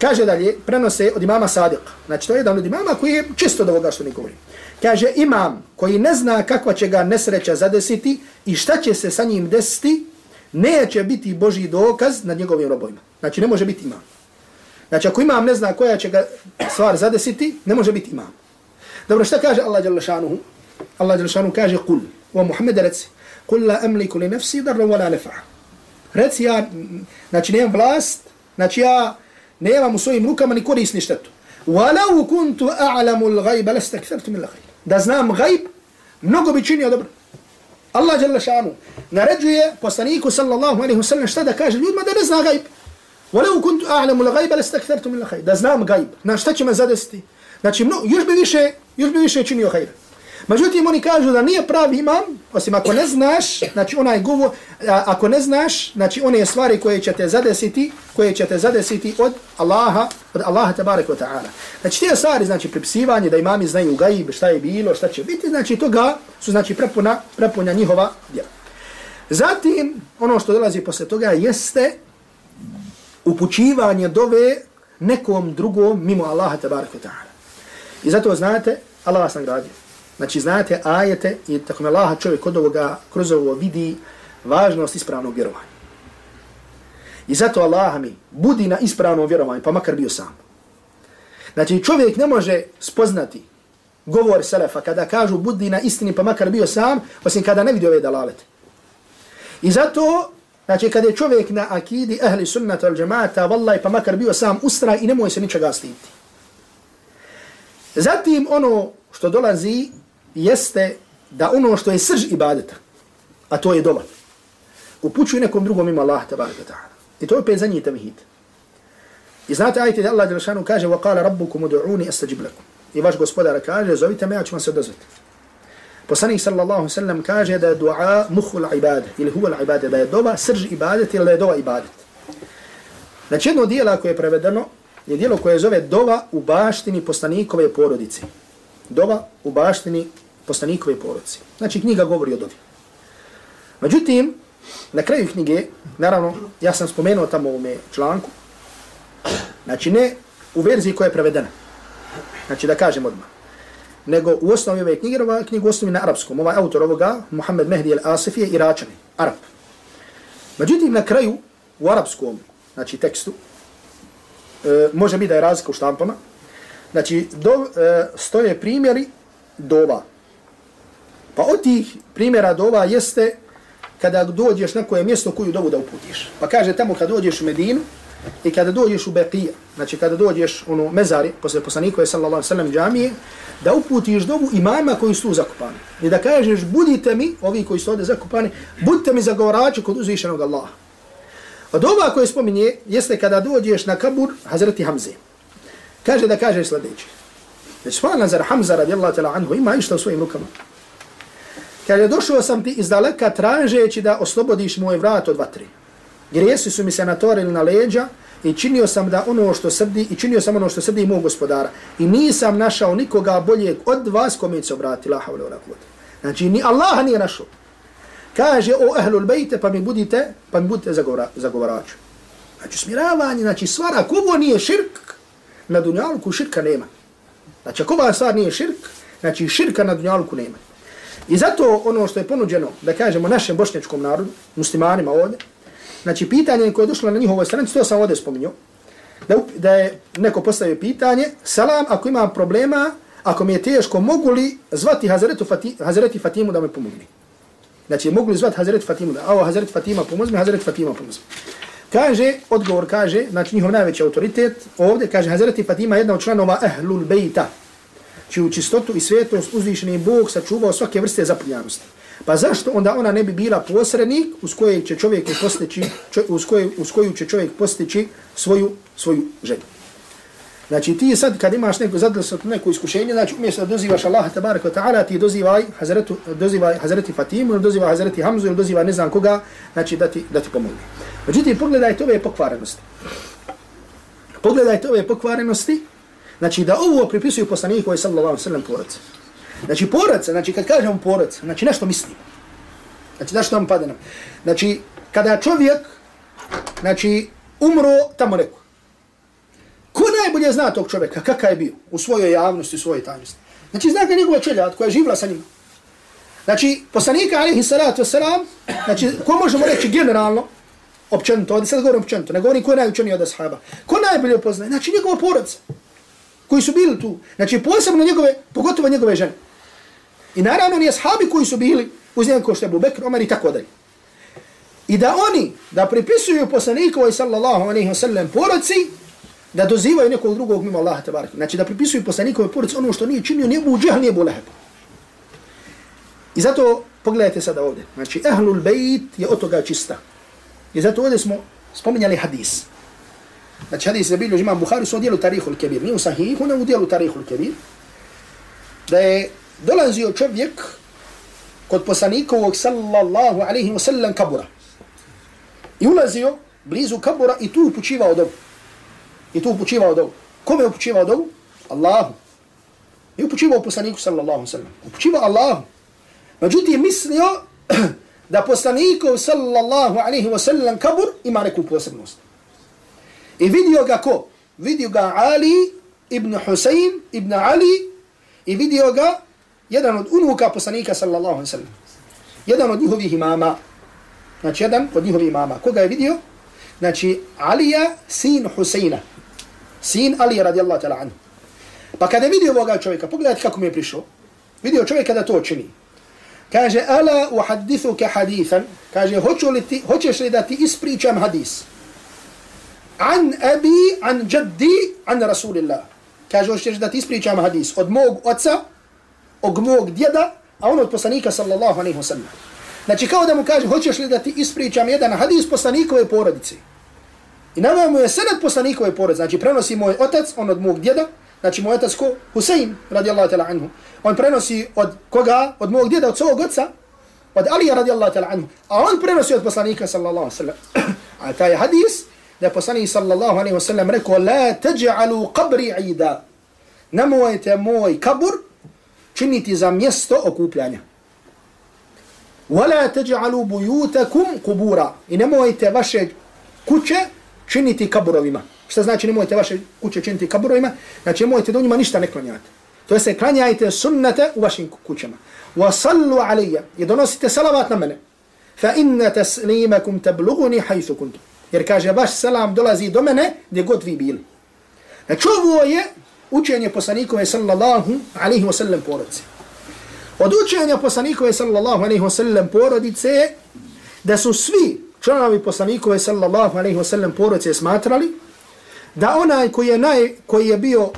S2: Kaže dalje, prenose od imama Sadiq. Znači, to je jedan od imama koji je čisto od ovoga što mi govori. Kaže, imam koji ne zna kakva će ga nesreća zadesiti i šta će se sa njim desiti, neće biti Boži dokaz nad njegovim robojima. Znači, ne može biti imam. Znači, ako imam ne zna koja će ga stvar zadesiti, ne može biti imam. Dobro, šta kaže Allah Đalešanuhu? Allah Đalešanuhu kaže, kul, o Muhammed reci, kul la emliku li nefsi darra wala nefa. Reci ja, znači, nemam vlast, znači ja, nemam u svojim rukama ni korisni štetu. Walau kuntu a'lamu al-ghayb lastakfartu min al-khayr. Da znam gajb, mnogo bi činio dobro. Allah dželle šanu naređuje poslaniku sallallahu alejhi ve sellem šta da kaže ljudima da ne zna gajb. Walau kuntu a'lamu al-ghayb lastakthartu min al-khayr. Da znam gajb. Na šta će me zadesiti? Znači, no, još bi više, još bi više činio hajr. Međutim, oni kažu da nije pravi imam, osim ako ne znaš, znači onaj govor, ako ne znaš, znači one stvari koje će te zadesiti, koje će te zadesiti od Allaha, od Allaha tabarek wa ta'ala. Znači te stvari, znači pripisivanje da imami znaju gaib, šta je bilo, šta će biti, znači toga su znači prepuna, prepuna njihova djela. Zatim, ono što dolazi posle toga jeste upućivanje dove nekom drugom mimo Allaha tabarek wa ta'ala. I zato znate, Allah vas nagradio. Znači, znate ajete i tako me Allah čovjek od ovoga, kroz ovo vidi važnost ispravnog vjerovanja. I zato Allah mi budi na ispravnom vjerovanju, pa makar bio sam. Znači, čovjek ne može spoznati govor Selefa kada kažu budi na istini, pa makar bio sam, osim kada ne vidi ove dalalete. I zato, znači, kada je čovjek na akidi ahli sunnata al džemata, vallaj, pa makar bio sam, ustra i nemoj se ničega stiti. Zatim, ono što dolazi jeste da ono što je srž ibadeta, a to je doma, upućuje nekom drugom ima Allah tabaraka ta'ala. I to je opet za njih tevhid. I znate ajte da Allah Đelšanu kaže وَقَالَ رَبُّكُمُ دُعُونِ أَسْتَجِبْ لَكُمْ I vaš gospodar kaže zovite me, ja ću vam se odazvati. Poslanik sallallahu sallam kaže da je dua muhul ibad ili huval ibad, da je dova srž ibadet ili da je dova ibadet. Znači jedno dijelo koje je prevedeno je dijelo koje zove dova u baštini poslanikove porodice dova u baštini poslanikove porodice. Znači knjiga govori o dovi. Međutim, na kraju knjige, naravno, ja sam spomenuo tamo u ovome članku, znači ne u verziji koja je prevedena, znači da kažem odmah, nego u osnovi ove knjige, ova knjiga u osnovi na arapskom. Ovaj autor ovoga, Muhammed Mehdi al-Asif je Iračani, Arab. Međutim, na kraju, u arapskom, znači tekstu, e, može biti da je razlika u štampama, znači, do, e, stoje primjeri dova. Pa od tih primjera dova jeste kada dođeš na koje mjesto koju dovu da uputiš. Pa kaže tamo kad dođeš u Medinu i kada dođeš u Beqija, znači kada dođeš ono, mezari, posle poslanikove sallallahu sallam džamije, da uputiš dovu imama koji su tu zakupani. I da kažeš, budite mi, ovi koji su ovdje zakupani, budite mi zagovorači kod uzvišenog Allaha. Od ova koje spominje, jeste kada dođeš na kabur Hazreti Hamze. Kaže da kažeš sljedeće. Već hvala zar Hamza radijallahu ta'la anhu ima išta u svojim rukama. Kaže, došao sam ti iz daleka tražeći da oslobodiš moj vrat od vatri. Grijesi su mi se natorili na leđa i činio sam da ono što srdi, i činio sam ono što srdi mog gospodara. I nisam našao nikoga boljeg od vas kome se obrati. La havle ona kvote. Znači, ni Allah nije našao. Kaže, o ehlul bejte, pa mi budite, pa mi budite zagovora, zagovaraču. Znači, smiravanje, znači, svara, ako nije širk, na dunjalku širka nema. Znači, ako ova stvar nije širk, znači, širka na dunjalku nema. I zato ono što je ponuđeno, da kažemo našem bošnjačkom narodu, muslimanima ovdje, znači pitanje koje je došlo na njihovoj stranici, to sam ovdje spominio, da, da je neko postavio pitanje, salam, ako imam problema, ako mi je teško, mogu li zvati Hazretu Fati, Hazreti Fatimu da me pomogne? Znači, mogu li zvati Hazreti Fatimu da, ovo Hazreti Fatima pomozi, Hazreti Fatima pomozi. Kaže, odgovor kaže, znači njihov najveći autoritet, ovdje kaže, Hazreti Fatima je jedna od članova Ahlul Bejta, čiju čistotu i svetost uzvišeni Bog sačuvao svake vrste zapunjanosti. Pa zašto onda ona ne bi bila posrednik uz koje će čovjek postići, uz, koje, uz koju će čovjek postići svoju, svoju želju. Znači ti sad kad imaš neko zadlsat, neko iskušenje, znači umjesto da dozivaš Allaha tabaraka wa ta'ala, ti dozivaj Hazretu, dozivaj Hazreti Fatimu, ili dozivaj Hazreti Hamzu, ili dozivaj ne znam koga, znači da ti, da ti pomogne. Međutim, pogledajte ove pokvarenosti. Pogledajte ove pokvarenosti, Znači da ovo pripisuju poslaniku sallallahu alejhi ve sellem porac. Znači porac, znači kad kažemo porac, znači nešto mislim. Znači da što nam padne. Znači kada čovjek znači umro tamo neko. Ko najbolje zna tog čovjeka, kakav je bio u svojoj javnosti, u svojoj tajnosti. Znači zna ga njegova čeljad koja je živla sa njim. Znači poslanika alejhi salatu wasalam, znači ko možemo reći generalno općenito, ovdje sad govorim općenito, ne govorim ko je najučeniji od ashaba. Ko najbolje poznaje? Znači njegova porodca koji su bili tu. Znači posebno njegove, pogotovo njegove žene. I naravno ni ashabi koji su bili uz njega kao što je Abu Bekr, Omer i tako dalje. I da oni, da pripisuju poslanikovoj sallallahu alaihi wa sallam porodci, da dozivaju nekog drugog mimo Allaha tabaraka. Znači da pripisuju poslanikovoj porodci ono što nije činio, nije bu nije bu leheb. I zato pogledajte sada ovdje. Znači, ahlul bejt je od toga čista. I zato ovdje smo spominjali hadis. Znači hadis je bilo imam Buhari su dijelu tarihul kebir. Nije u sahihu, ne u dijelu tarihul kebir. Da je dolazio čovjek kod poslanikovog sallallahu alaihi wa sallam kabura. I ulazio blizu kabura i tu upućivao dobu. I tu upućivao dobu. Kome upućivao dobu? Allahu. I upućivao poslaniku sallallahu alaihi wa sallam. Upućivao Allahu. Međutim, mislio (clears throat) da poslanikov sallallahu alaihi wa sallam kabur ima neku posebnost. I vidio ga ko? Vidio ga Ali ibn Husein ibn Ali i vidio ga jedan od unuka poslanika sallallahu alaihi sallam. Jedan od njihovih imama. Znači jedan od njihovih imama. Koga je vidio? Znači Alija sin Huseina. Sin Ali radijallahu ta'la anhu. Pa kada je vidio ovoga čovjeka, pogledajte kako mi je prišao. Vidio čovjeka da to čini. Kaže, ala uhadithuke hadithan. Kaže, hoću li ti, hoćeš li da ti ispričam hadis? An abi an jaddi an rasulillah. Kaže hoćeš da ti ispričam hadis? Od mog oca od mog djeda a on od poslanika sallallahu alejhi ve sellem znači kao da mu kaže hoćeš li da ti ispričam jedan hadis poslanikove porodice? I nama mu je senad poslanikove porodice. Znači prenosi moj otac on od mog djeda. Znači moj otac ko? Husein radijallahu ta'ala anhu. On prenosi od koga? Od mog djeda od svog oca od Ali radijallahu ta'ala anhu. A on prenosi od poslanika sallallahu alejhi ve sellem a taj hadis da je poslanik sallallahu alaihi wa sallam rekao la teđa'alu qabri ida. Nemojte moj kabur činiti za mjesto okupljanja. Wala teđa'alu bujutakum kubura. I nemojte vaše kuće činiti kaburovima. Šta znači nemojte vaše kuće činiti kaburovima? Znači nemojte do njima ništa ne klanjati. To je se klanjajte sunnete u vašim kućama. Wa sallu alaiya i donosite salavat na mene. Fa inna taslimakum tabluguni haythu kuntum. Jer kaže, vaš selam dolazi do mene gdje god vi bili. E, znači ovo je učenje poslanikove sallallahu alaihi wa sallam porodice. Od učenja poslanikove sallallahu alaihi wa sallam porodice da su svi članovi poslanikove sallallahu alaihi wa sallam porodice smatrali da onaj koji je, naj, koji je bio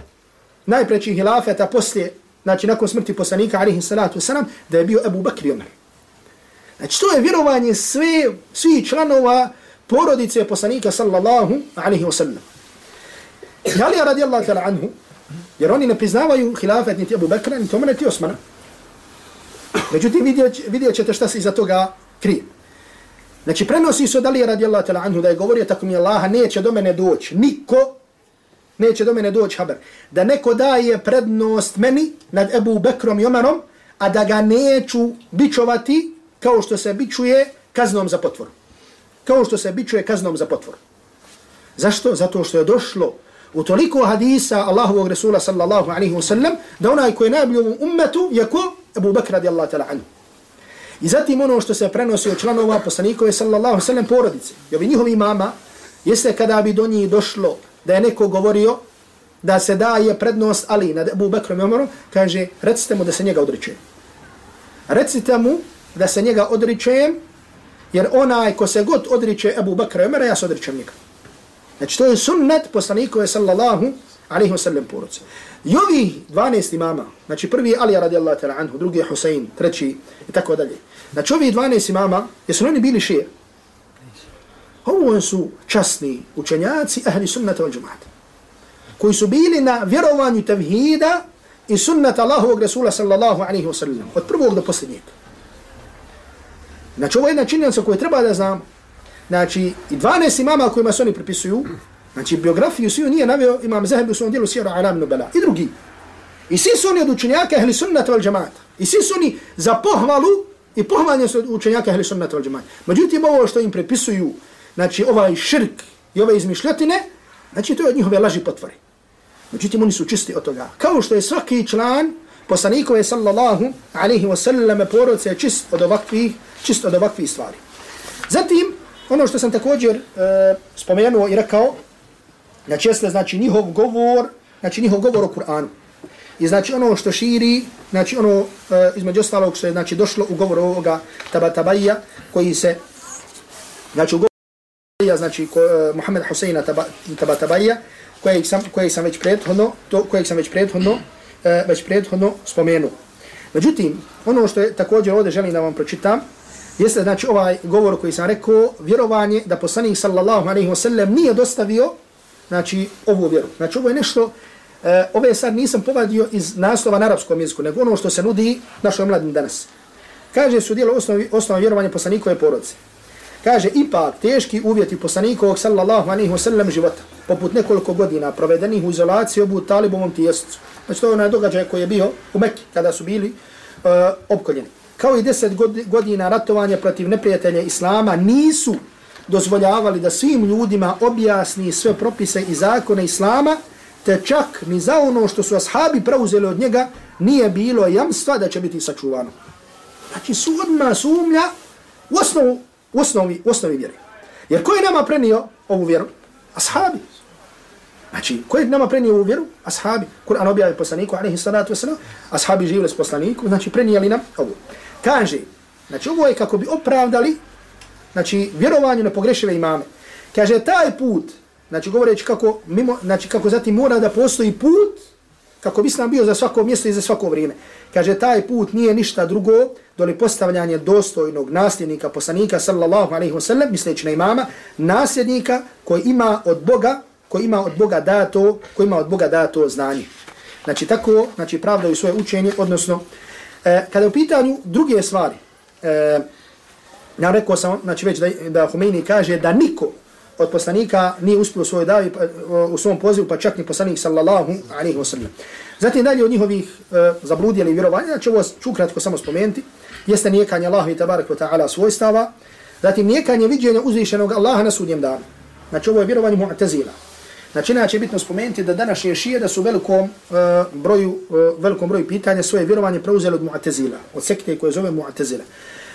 S2: najpreći hilafeta poslije, znači nakon smrti poslanika alaihi salatu wasalam, da je bio Ebu Bakr Omer. Znači to je vjerovanje sve, svi članova porodice poslanika sallallahu alaihi wa sallam. Ali radijallahu ta'ala anhu, jer oni ne priznavaju hilafet niti Abu Bakra, niti Omer, niti Osmana. Međutim, vidjet, vidjet ćete šta se iza toga krije. Znači, prenosi se od Ali radijallahu ta'ala anhu da je govorio tako mi Allaha, neće do mene doći, niko neće do mene doći haber, da neko daje prednost meni nad Ebu Bekrom i Omerom, a da ga neću bičovati kao što se bičuje kaznom za potvoru. Kao što se bičuje kaznom za potvor. Zašto? Zato što je došlo u toliko hadisa Allahovog Resula sallallahu alaihi wa sallam, da onaj koji je najbolji u ummetu je ko? Abu Bakr radijallahu ta'ala anhu. I zatim ono što se prenosi od članova poslanikove sallallahu alaihi wa sallam porodice, i ovi njihovi mama, jeste kada bi do njih došlo da je neko govorio da se daje prednost Ali nad Abu Bakrom i Omarom, kaže, recite mu da se njega odričujem. Recite mu da se njega odričujem, jer onaj ko se god odriče Abu Bakra i Umara, ja se odričem njega. Znači to je sunnet poslanikove sallallahu alaihi wa sallam poruce. I ovi 12 imama, znači prvi je Ali radijallahu ta'ala anhu, drugi je Husein, treći i tako dalje. Znači ovi 12 imama, jesu oni bili šije? Ovo su časni učenjaci ahli sunnata wal džumata. Koji su bili na vjerovanju tevhida i sunnata Allahovog Rasula sallallahu alaihi wa sallam. Od prvog do posljednjeg. Znači ovo je jedna činjenica koju treba da znam. Znači, i 12 imama kojima se oni pripisuju, znači biografiju sviju nije naveo imam Zahebi u svom dijelu Sijera Alam Nubela. I drugi. I svi su oni od učenjaka ehli sunnata val džamata. I svi su oni za pohvalu i pohvalnje su od učenjaka ehli sunnata val džamata. Međutim, ovo što im prepisuju, znači ovaj širk i ove izmišljotine, znači to je od njihove laži potvore. Međutim, oni su čisti od toga. Kao što je svaki član poslanikove sallallahu alaihi wa sallam porodce čist od ovakvih, čisto od ovakvih stvari. Zatim, ono što sam također e, spomenuo i rekao, znači jeste znači njihov govor, znači njihov govor o Kur'anu. I znači ono što širi, znači ono e, između ostalog što je znači došlo u govor ovoga Tabatabaja, koji se, znači u govor znači ko, e, Muhammed Huseina Tabatabaja, kojeg sam, kojeg sam već prethodno, to, kojeg sam već prethodno, e, već prethodno spomenuo. Međutim, ono što je također ovdje želim da vam pročitam, jeste znači ovaj govor koji sam rekao, vjerovanje da poslanik sallallahu alaihi wa sallam nije dostavio znači ovu vjeru. Znači ovo je nešto, e, ove sad nisam povadio iz naslova na arapskom jeziku, nego ono što se nudi našoj mladim danas. Kaže su dijelo osnovi, osnovi vjerovanja poslanikove porodice. Kaže, ipak teški uvjeti poslanikovog sallallahu alaihi wa sallam života, poput nekoliko godina provedenih u izolaciji obu talibovom tijescu. Znači to je onaj događaj koji je bio u Mekki kada su bili uh, opkoljeni kao i deset godina ratovanja protiv neprijatelja Islama, nisu dozvoljavali da svim ljudima objasni sve propise i zakone Islama, te čak ni za ono što su ashabi preuzeli od njega, nije bilo jamstva da će biti sačuvano. Znači su odmah sumlja u, osnovu, u, osnovi, u osnovi vjeri. Jer ko je nama prenio ovu vjeru? Ashabi. Znači, ko je nama prenio ovu vjeru? Ashabi. Kur'an objavio poslaniku, alaihi salatu wasalam, ashabi živjeli s poslaniku, znači prenijeli nam ovu. Kaže, znači ovo je kako bi opravdali, znači vjerovanju na pogrešive imame. Kaže, taj put, znači govoreći kako, mimo, znači kako zatim mora da postoji put, kako bi islam bio za svako mjesto i za svako vrijeme. Kaže, taj put nije ništa drugo doli postavljanje dostojnog nasljednika, poslanika, sallallahu alaihi wa sallam, misleći na imama, nasljednika koji ima od Boga, koji ima od Boga dato, koji ima od Boga dato znanje. Znači, tako, znači, pravdaju svoje učenje, odnosno, E, kada u pitanju druge stvari, e, ja rekao sam, znači već da, da Humeini kaže da niko od poslanika nije uspio u svojoj davi, pa, u svom pozivu, pa čak ni poslanik sallallahu alaihi wa sallam. Zatim dalje od njihovih e, zabludjeli vjerovanja, znači ovo ću kratko samo spomenuti, jeste nijekanje Allahu i tabarak wa ta'ala svojstava, zatim nijekanje viđenja uzvišenog Allaha na sudnjem danu. Znači ovo je vjerovanje mu'tazila. Znači, inače je bitno spomenuti da današnje šije da su velikom uh, broju, uh, velikom broju pitanja svoje vjerovanje preuzeli od Mu'atezila, od sekte koje zove Mu'atezila.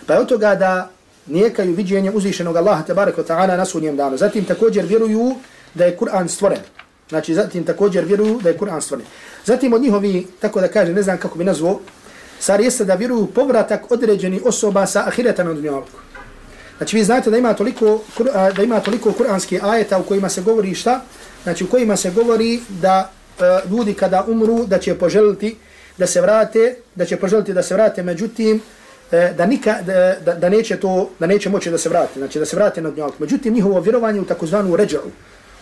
S2: Pa je od toga da nijekaju viđenje uzvišenog Allaha tabaraka ta'ala na sudnjem danu. Zatim također vjeruju da je Kur'an stvoren. Znači, zatim također vjeruju da je Kur'an stvoren. Zatim od njihovi, tako da kaže, ne znam kako bi nazvao, stvar jeste da vjeruju povratak određeni osoba sa ahireta na dunjavku. Znači, vi znate da ima toliko, da ima toliko kur'anske ajeta u kojima se govori šta? Znači, u kojima se govori da uh, ljudi kada umru, da će poželiti da se vrate, da će poželiti da se vrate, međutim, e, da, nika, da, da, neće to, da neće moći da se vrate, znači da se vrate na dunjalku. Međutim, njihovo vjerovanje u takozvanu ređaru,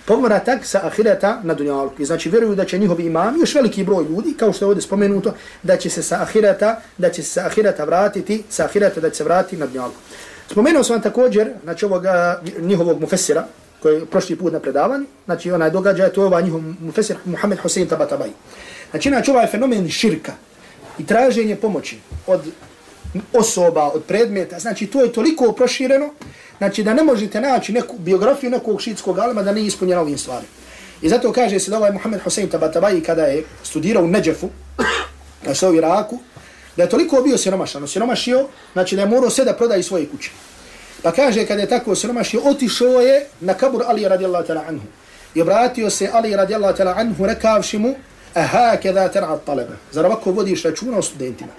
S2: povratak sa ahireta na dunjalku. I znači vjeruju da će njihovi imami, još veliki broj ljudi, kao što je ovdje spomenuto, da će se sa ahireta, da će se sa ahireta vratiti, sa ahireta da će se vratiti na dunjalku. Spomenuo sam također, znači ovog e, njihovog mufesira, koji je prošli put na predavanju, znači onaj događaj, to je ovaj njihov mufesir Muhammed Hussein Tabatabai. Znači, znači ovaj fenomen širka i traženje pomoći od osoba, od predmeta, znači to je toliko prošireno, znači da ne možete naći neku biografiju nekog šitskog alima da nije ispunjena ovim stvarima. I zato kaže se da ovaj Muhammed Hussein Tabatabai kada je studirao u Neđefu, na se u Iraku, da je toliko bio siromašan, siromašio, znači da je morao sve da prodaje svoje kuće. Pa kaže kada je tako siromašio, otišao je na kabur Ali radijallahu ta'la anhu. I obratio se Ali radijallahu ta'la anhu rekavši mu, aha kada ter'a talaba. Zar ovako vodiš računa o studentima?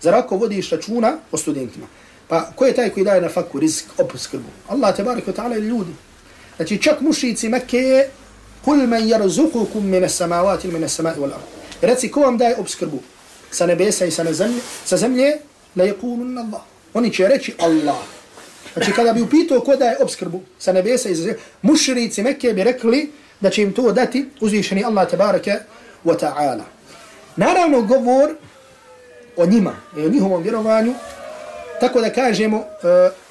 S2: Zar ovako vodiš računa o studentima? Pa ko je taj koji daje na faku rizik, opskrbu? Allah tebarik wa ta'ala ljudi. Znači čak mušici Mekke kul men jarzukukum mine samavati ili mine samai wal ard. Reci ko vam daje obskrbu sa nebesa i sa, zemlje, sa zemlje, la yakulun Allah. Oni će reći Allah. Znači kada bi upitao ko daje obskrbu sa nebesa i zemlje, mušrici Mekke bi rekli da će im to dati uzvišeni Allah tebareke wa ta'ala. Naravno, govor o njima i o njihovom vjerovanju, tako da kažemo, uh,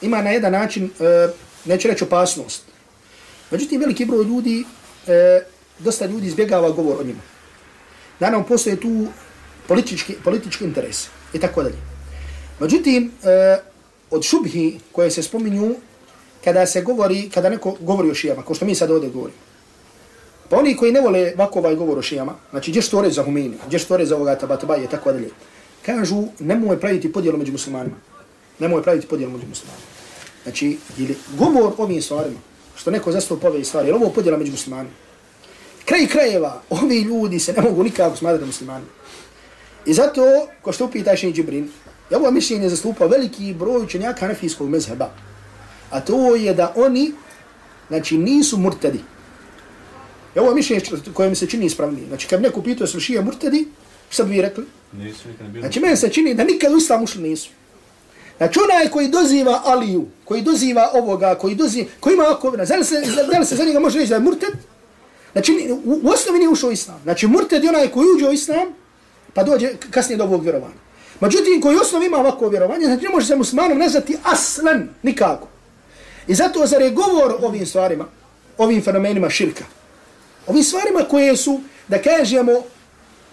S2: ima na jedan način, uh, neću reći opasnost. Međutim, veliki broj ljudi, uh, dosta ljudi izbjegava govor o njima. Naravno, postoje tu politički, politički interes i tako dalje. Međutim, uh, od šubhi koje se spominju, kada se govori, kada neko govori o šijama, kao što mi sad ovdje govorimo, Pa oni koji ne vole ovako ovaj govor o šijama, znači gdje što za Humini, gdje što za ovoga Tabatabaje, tako dalje, kažu nemoj praviti podijelo među muslimanima. Nemoj praviti podijelo među muslimanima. Znači, ili govor o ovim stvarima, što neko zastupa ove stvari, je ovo podjela među muslimanima. Kraj krajeva, ovi ljudi se ne mogu nikako smatrati muslimanima. I zato, ko što upitaš i Džibrin, je ovo mišljenje zastupa veliki broj učenjaka nefijskog mezheba. A to je da oni, znači, nisu murtadi. I ovo je mišljenje koje mi se čini ispravnije. Znači, kad neko pitao su šije murtedi, što bi vi rekli? Nisu nikad ne bili. Znači, meni se čini da nikad u islamu ušli nisu. Znači, onaj koji doziva Aliju, koji doziva ovoga, koji doziva, koji ima da li se, da li se za njega može reći da je murted? Znači, u, u osnovi nije ušao islam. Znači, murted je onaj koji uđe u islam, pa dođe kasnije do ovog vjerovanja. Međutim, koji osnov ima ovako vjerovanje, znači ne može se muslimanom nazvati aslan, nikako. I zato zar je govor o ovim stvarima, ovim fenomenima širka, Ovim stvarima koje su, da kažemo,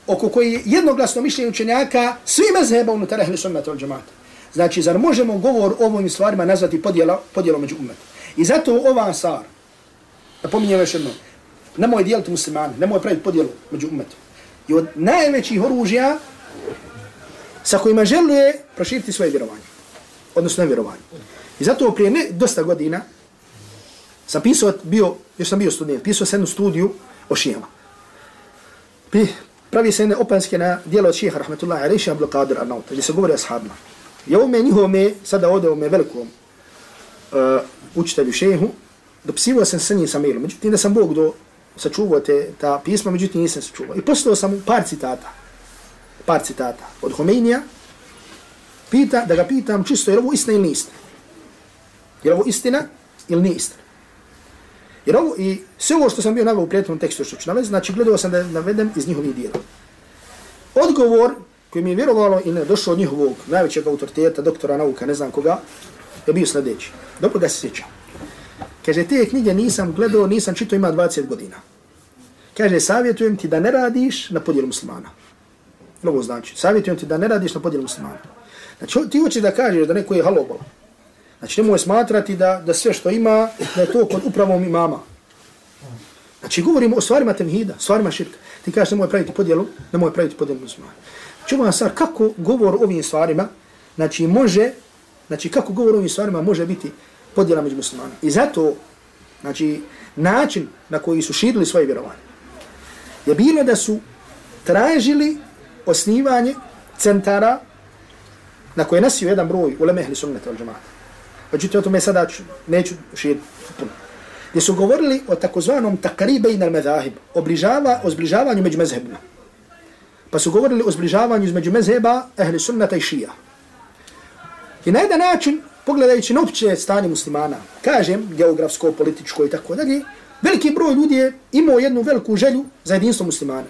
S2: oko koje je jednoglasno mišljenje učenjaka, svi mezheba unutar ehli sunnata od džemata. Znači, zar možemo govor o ovim stvarima nazvati podjela, podjelo među umet? I zato ova stvar, da pominjem još jedno, nemoj dijeliti muslimane, nemoj praviti podjelu među umetom. I od najvećih oružja sa kojima želuje proširiti svoje vjerovanje. Odnosno nevjerovanje. I zato prije ne dosta godina, sam pisao, bio, još sam bio student, pisao sam jednu studiju o šijama. Pri, pravi se jedne opanske na dijelo od šiha, rahmetullahi, ali Abdul Qadir Arnauta, gdje se govori o sahabima. I ovo me njihovo me, sada ode me velikom uh, učitelju šehu, dopisivo sam sa njim sa mailom, međutim da sam Bog do sačuvao te, ta pisma, međutim nisam sačuvao. I postao sam par citata, par citata od Homeinija, pita, da ga pitam čisto, je ovo istina ili nije istina? Je ovo istina ili nije istina? Jer ovo, i sve ovo što sam bio naveo u prijateljnom tekstu što ću navesti, znači gledao sam da navedem iz njihovih dijela. Odgovor koji mi je vjerovalo i ne došao od njihovog najvećeg autoriteta, doktora nauka, ne znam koga, je bio sljedeći. Dobro ga se sjećam. Kaže, te knjige nisam gledao, nisam čito, ima 20 godina. Kaže, savjetujem ti da ne radiš na podijelu muslimana mnogo znači, savjetujem ti da ne radiš na podjelu muslimana. Znači, ti hoćeš da kažeš da neko je halobol, Znači nemoj smatrati da, da sve što ima, da je to kod upravom imama. Znači govorimo o stvarima temhida, stvarima širka. Ti kažeš nemoj praviti podjelu, nemoj praviti podjelu muslimana. Znači sad kako govor o ovim stvarima, znači može znači kako govor o ovim stvarima može biti podjela među muslimana. I zato, znači, način na koji su širili svoje vjerovanje je bilo da su tražili osnivanje centara na koje nasio jedan broj u lemehli sunnata al džemata. Međutim, o tome sada ću, neću širiti puno. Gdje su govorili o takozvanom takribe i medahib, o, bližava, o zbližavanju među mezhebima. Pa su govorili o zbližavanju između mezheba, ehli sunnata i šija. I na jedan način, pogledajući na opće stanje muslimana, kažem, geografsko, političko i tako dalje, veliki broj ljudi je imao jednu veliku želju za jedinstvo muslimana.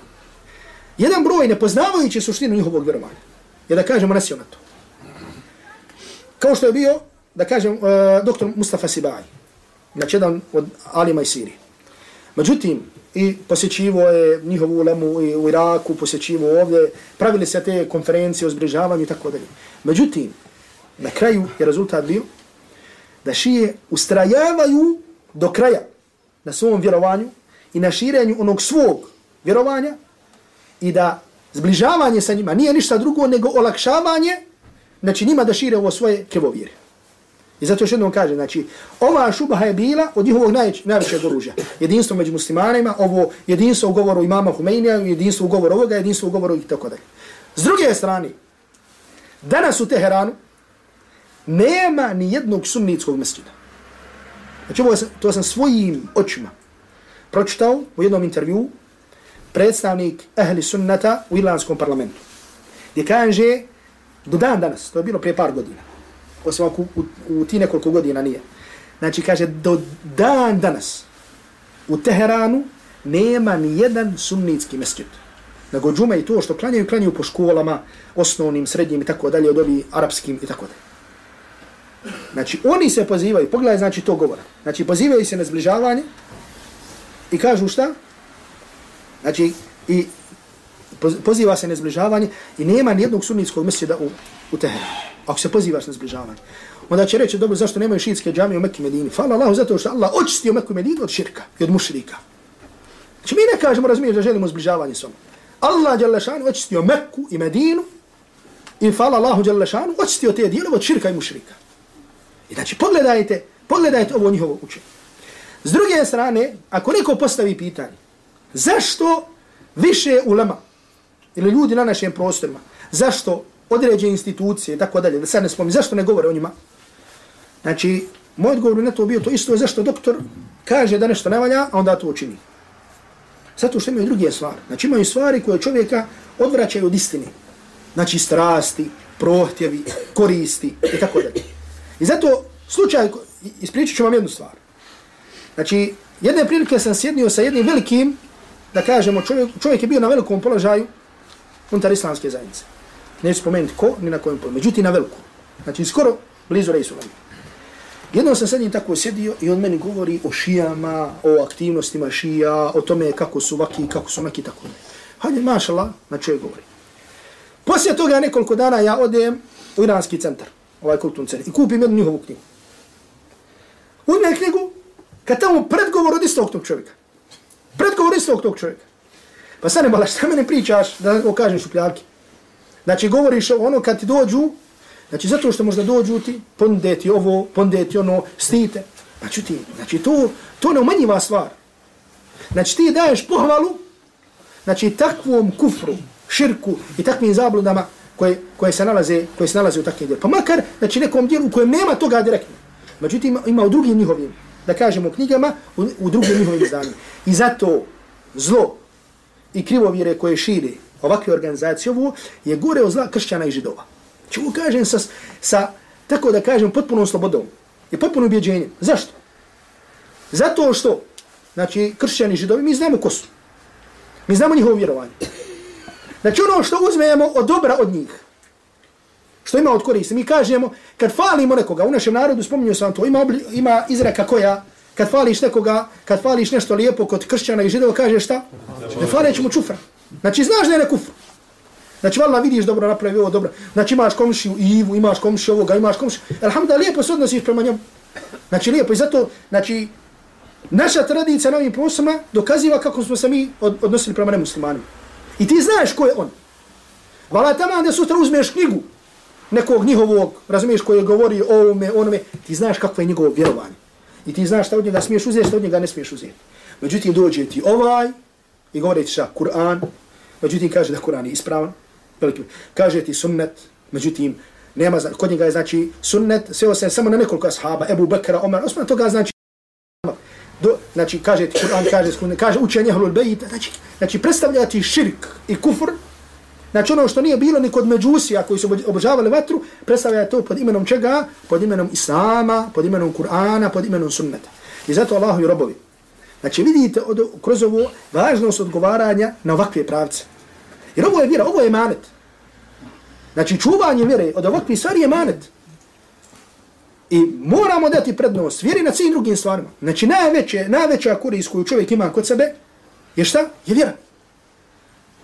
S2: Jedan broj, nepoznavajući suštinu njihovog vjerovanja, je da kažemo nasio na to. Kao što je bio, da kažem, uh, doktor Mustafa Sibaj, znači jedan od Alima i Sirije. Međutim, i posjećivo je njihovu ulemu i u Iraku, posjećivo ovdje, pravili se te konferencije o zbrižavanju i tako dalje. Međutim, na kraju je rezultat bio da šije ustrajavaju do kraja na svom vjerovanju i na širenju onog svog vjerovanja i da zbližavanje sa njima nije ništa drugo nego olakšavanje znači njima da šire ovo svoje kevovire. I zato još jednom kaže, znači, ova šubaha je bila od njihovog najvećeg, najvećeg oružja. Jedinstvo među muslimanima, ovo jedinstvo u govoru imama Humeinija, jedinstvo u govoru ovoga, jedinstvo u govoru i tako dalje. S druge strane, danas u Teheranu nema ni jednog sunnitskog mesčina. Znači, ovo sam, to sam svojim očima pročitao u jednom intervju predstavnik ehli sunnata u irlandskom parlamentu. Gdje kaže, do dan danas, to je bilo prije par godina, osim ako u, u, u ti nekoliko godina nije. Znači, kaže, do dan danas u Teheranu nema ni jedan sunnitski mesjid. Nego džume i to što klanjaju, klanjaju po školama, osnovnim, srednjim i tako dalje, od ovih arapskim i tako dalje. Znači, oni se pozivaju, pogledaj, znači, to govora. Znači, pozivaju se na zbližavanje i kažu šta? Znači, i poziva se na zbližavanje i nema nijednog sunnijskog mesjeda u, u Teheranu. Ako se pozivaš na zbližavanje. Onda će reći, dobro, zašto nemaju šiitske džamije u Mekke Medini? Hvala Allahu zato što Allah očistio Mekku Medinu od širka i od mušrika. Znači, mi ne kažemo, razumiješ, da želimo zbližavanje s onom. Allah Đalešanu očistio Mekku i Medinu i hvala Allahu Đalešanu očistio te dijelove od širka i mušrika. I znači, pogledajte, pogledajte ovo njihovo učenje. S druge strane, ako neko postavi pitanje, zašto više ulema ili ljudi na našim prostorima, zašto određene institucije i tako dalje, da sad ne spomni, zašto ne govore o njima? Znači, moj odgovor na to bio to isto, zašto doktor kaže da nešto ne valja, a onda to učini. Zato što imaju druge stvari. Znači, imaju stvari koje čovjeka odvraćaju od istine. Znači, strasti, prohtjevi, koristi i tako dalje. I zato, slučaj, ispričat ću vam jednu stvar. Znači, jedne prilike sam sjednio sa jednim velikim, da kažemo, čovjek, čovjek je bio na velikom položaju unutar islamske zajednice. Neću spomenuti ko, ni na kojem položaju. Međutim, na velikom. Znači, skoro blizu rejsu. Jednom sam sa njim tako sjedio i on meni govori o šijama, o aktivnostima šija, o tome kako su vaki, kako su neki tako. Hajde, mašala, na čovjek govori. Poslije toga nekoliko dana ja odem u iranski centar, ovaj kulturni centar, i kupim jednu njihovu knjigu. U knjigu, kad tamo predgovor od istog tog čovjeka. Predgovor istog tog čovjeka. Pa sad ne bala, šta mene pričaš da o kažem šupljaki? Znači, govoriš ono kad ti dođu, znači zato što možda dođu ti, pondeti ovo, pondeti ono, stite. Znači ti, znači to, to ne umanjiva stvar. Znači ti daješ pohvalu, znači takvom kufru, širku i takvim zabludama koje, koje se nalaze, koje se nalaze u takvim dijelu. Pa makar, znači nekom djelu u kojem nema toga direktno. Međutim, ima u drugim njihovim da kažemo knjigama u, u drugim njihovim izdanjima. I zato zlo i krivovire koje širi ovakve organizacije ovo je gore od zla kršćana i židova. Znači, Čemu kažem sa, sa, tako da kažem, potpunom slobodom i potpunom ubjeđenjem. Zašto? Zato što, znači, kršćani i židovi, mi znamo ko su. Mi znamo njihovo vjerovanje. Znači, ono što uzmemo od dobra od njih, što ima od koriste. Mi kažemo, kad falimo nekoga, u našem narodu spominju sam to, ima, obli, ima izreka koja, kad fališ nekoga, kad fališ nešto lijepo kod kršćana i židova, kaže šta? Ne faleć mu čufra. Znači, znaš da je nekufra. Znači, valjda vidiš dobro napravi ovo dobro. Znači, imaš komšiju Ivu, imaš komšiju ovoga, imaš komšiju. Alhamdulillah, lijepo se odnosiš prema njemu. Znači, lijepo. I zato, znači, naša tradicija na ovim prosama dokaziva kako smo se mi odnosili prema nemuslimanima. I ti znaš ko je on. Vala tamo da sutra uzmeš knjigu nekog njihovog, razumiješ, koji govori o ovome, onome, ti znaš kakvo je njegovo vjerovanje. I ti znaš šta od njega smiješ uzeti, šta od njega ne smiješ uzeti. Međutim, dođe ti ovaj i govori ti šta, Kur'an, međutim, kaže da Kur'an je ispravan, veliki, kaže ti sunnet, međutim, nema, kod njega je znači sunnet, sve se samo na nekoliko ashaba, Ebu Bekara, Omar, Osman, toga znači, do, znači, kaže ti Kur'an, kaže, kaže učenje Hlul Bejita, znači, znači, predstavljati širk i kufr, Znači ono što nije bilo ni kod međusija koji su obožavali vatru, predstavlja to pod imenom čega? Pod imenom Islama, pod imenom Kur'ana, pod imenom sunneta. I zato Allahu i robovi. Znači vidite od, kroz ovo važnost odgovaranja na ovakve pravce. Jer ovo je vjera, ovo je manet. Znači čuvanje vjere od ovakve stvari je manet. I moramo dati prednost vjeri na svim drugim stvarima. Znači najveće, najveća korist koju čovjek ima kod sebe je šta? Je vjera.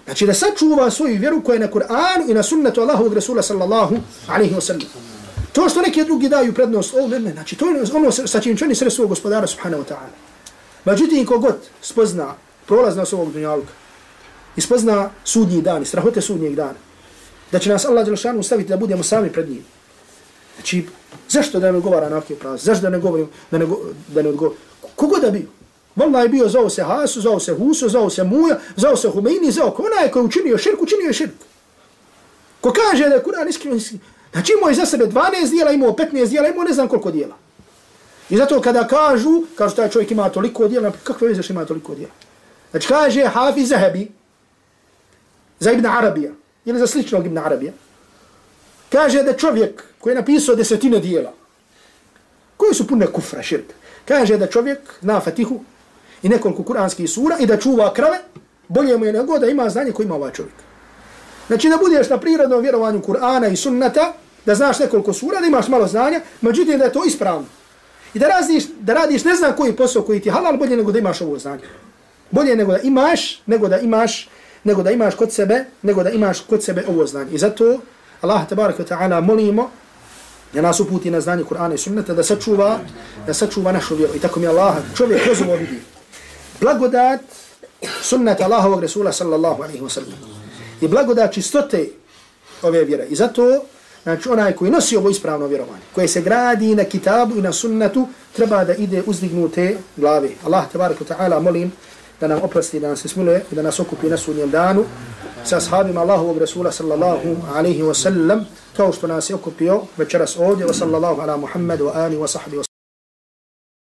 S2: Znači da sačuva svoju vjeru koja je na Kur'an i na sunnetu Allahovog Rasula sallallahu alaihi wa sallam. To što neki drugi daju prednost, ovome, ne, znači to je ono sa čim čini sre svog gospodara subhanahu wa ta'ala. Međutim, kogod spozna prolaz nas ovog dunjaluka i spozna sudnji dan i strahote sudnjeg dana, da će nas Allah Đelšanu staviti da budemo sami pred njim. Znači, zašto da ne govara na ovakve praze? Zašto da ne govorim, da ne, go, da ne odgovorim? Kogod da bio? Valla je bio, zao se Hasu, zao se Husu, zao se Muja, zao se Humeini, zao ko onaj koji učinio širk, učinio je širk. Ko kaže da je Kur'an iskreno, znači imao je za sebe 12 dijela, imao 15 dijela, imao ne znam koliko dijela. I zato kada kažu, kažu taj čovjek ima toliko dijela, kakve veze što ima toliko dijela? Znači kaže Hafiz Zahebi, za Ibn Arabija, ili za sličnog Ibn Arabija, kaže da čovjek koji je napisao desetine dijela, koji su pune kufra, širka, kaže da čovjek zna Fatihu, i nekoliko kuranskih sura i da čuva krave, bolje mu je nego da ima znanje koje ima ovaj čovjek. Znači da budeš na prirodnom vjerovanju Kur'ana i sunnata, da znaš nekoliko sura, da imaš malo znanja, međutim da je to ispravno. I da radiš, da radiš ne znam koji posao koji ti je halal, bolje nego da imaš ovo znanje. Bolje nego da imaš, nego da imaš, nego da imaš kod sebe, nego da imaš kod sebe ovo znanje. I zato Allah tabaraka ta'ala molimo da nas uputi na znanje Kur'ana i sunnata, da sačuva, da sačuva našu vjeru. I tako mi Allah čovjek rozumo vidi blagodat sunnata Allahovog Resula sallallahu alaihi wa sallam. I blagodat čistote ove vjere. I zato, znači onaj koji nosi ovo ispravno vjerovanje, koje se gradi na kitabu i na sunnetu, treba da ide uzdignute glave. Allah, tabaraka ta'ala, molim da nam oprosti, da nas se smiluje i da nas okupi na sudnjem danu sa ashabima Allahovog Resula sallallahu alaihi wa sallam, kao što nas je okupio večeras ovdje, wa sallallahu ala Muhammad wa ali wa sahbihi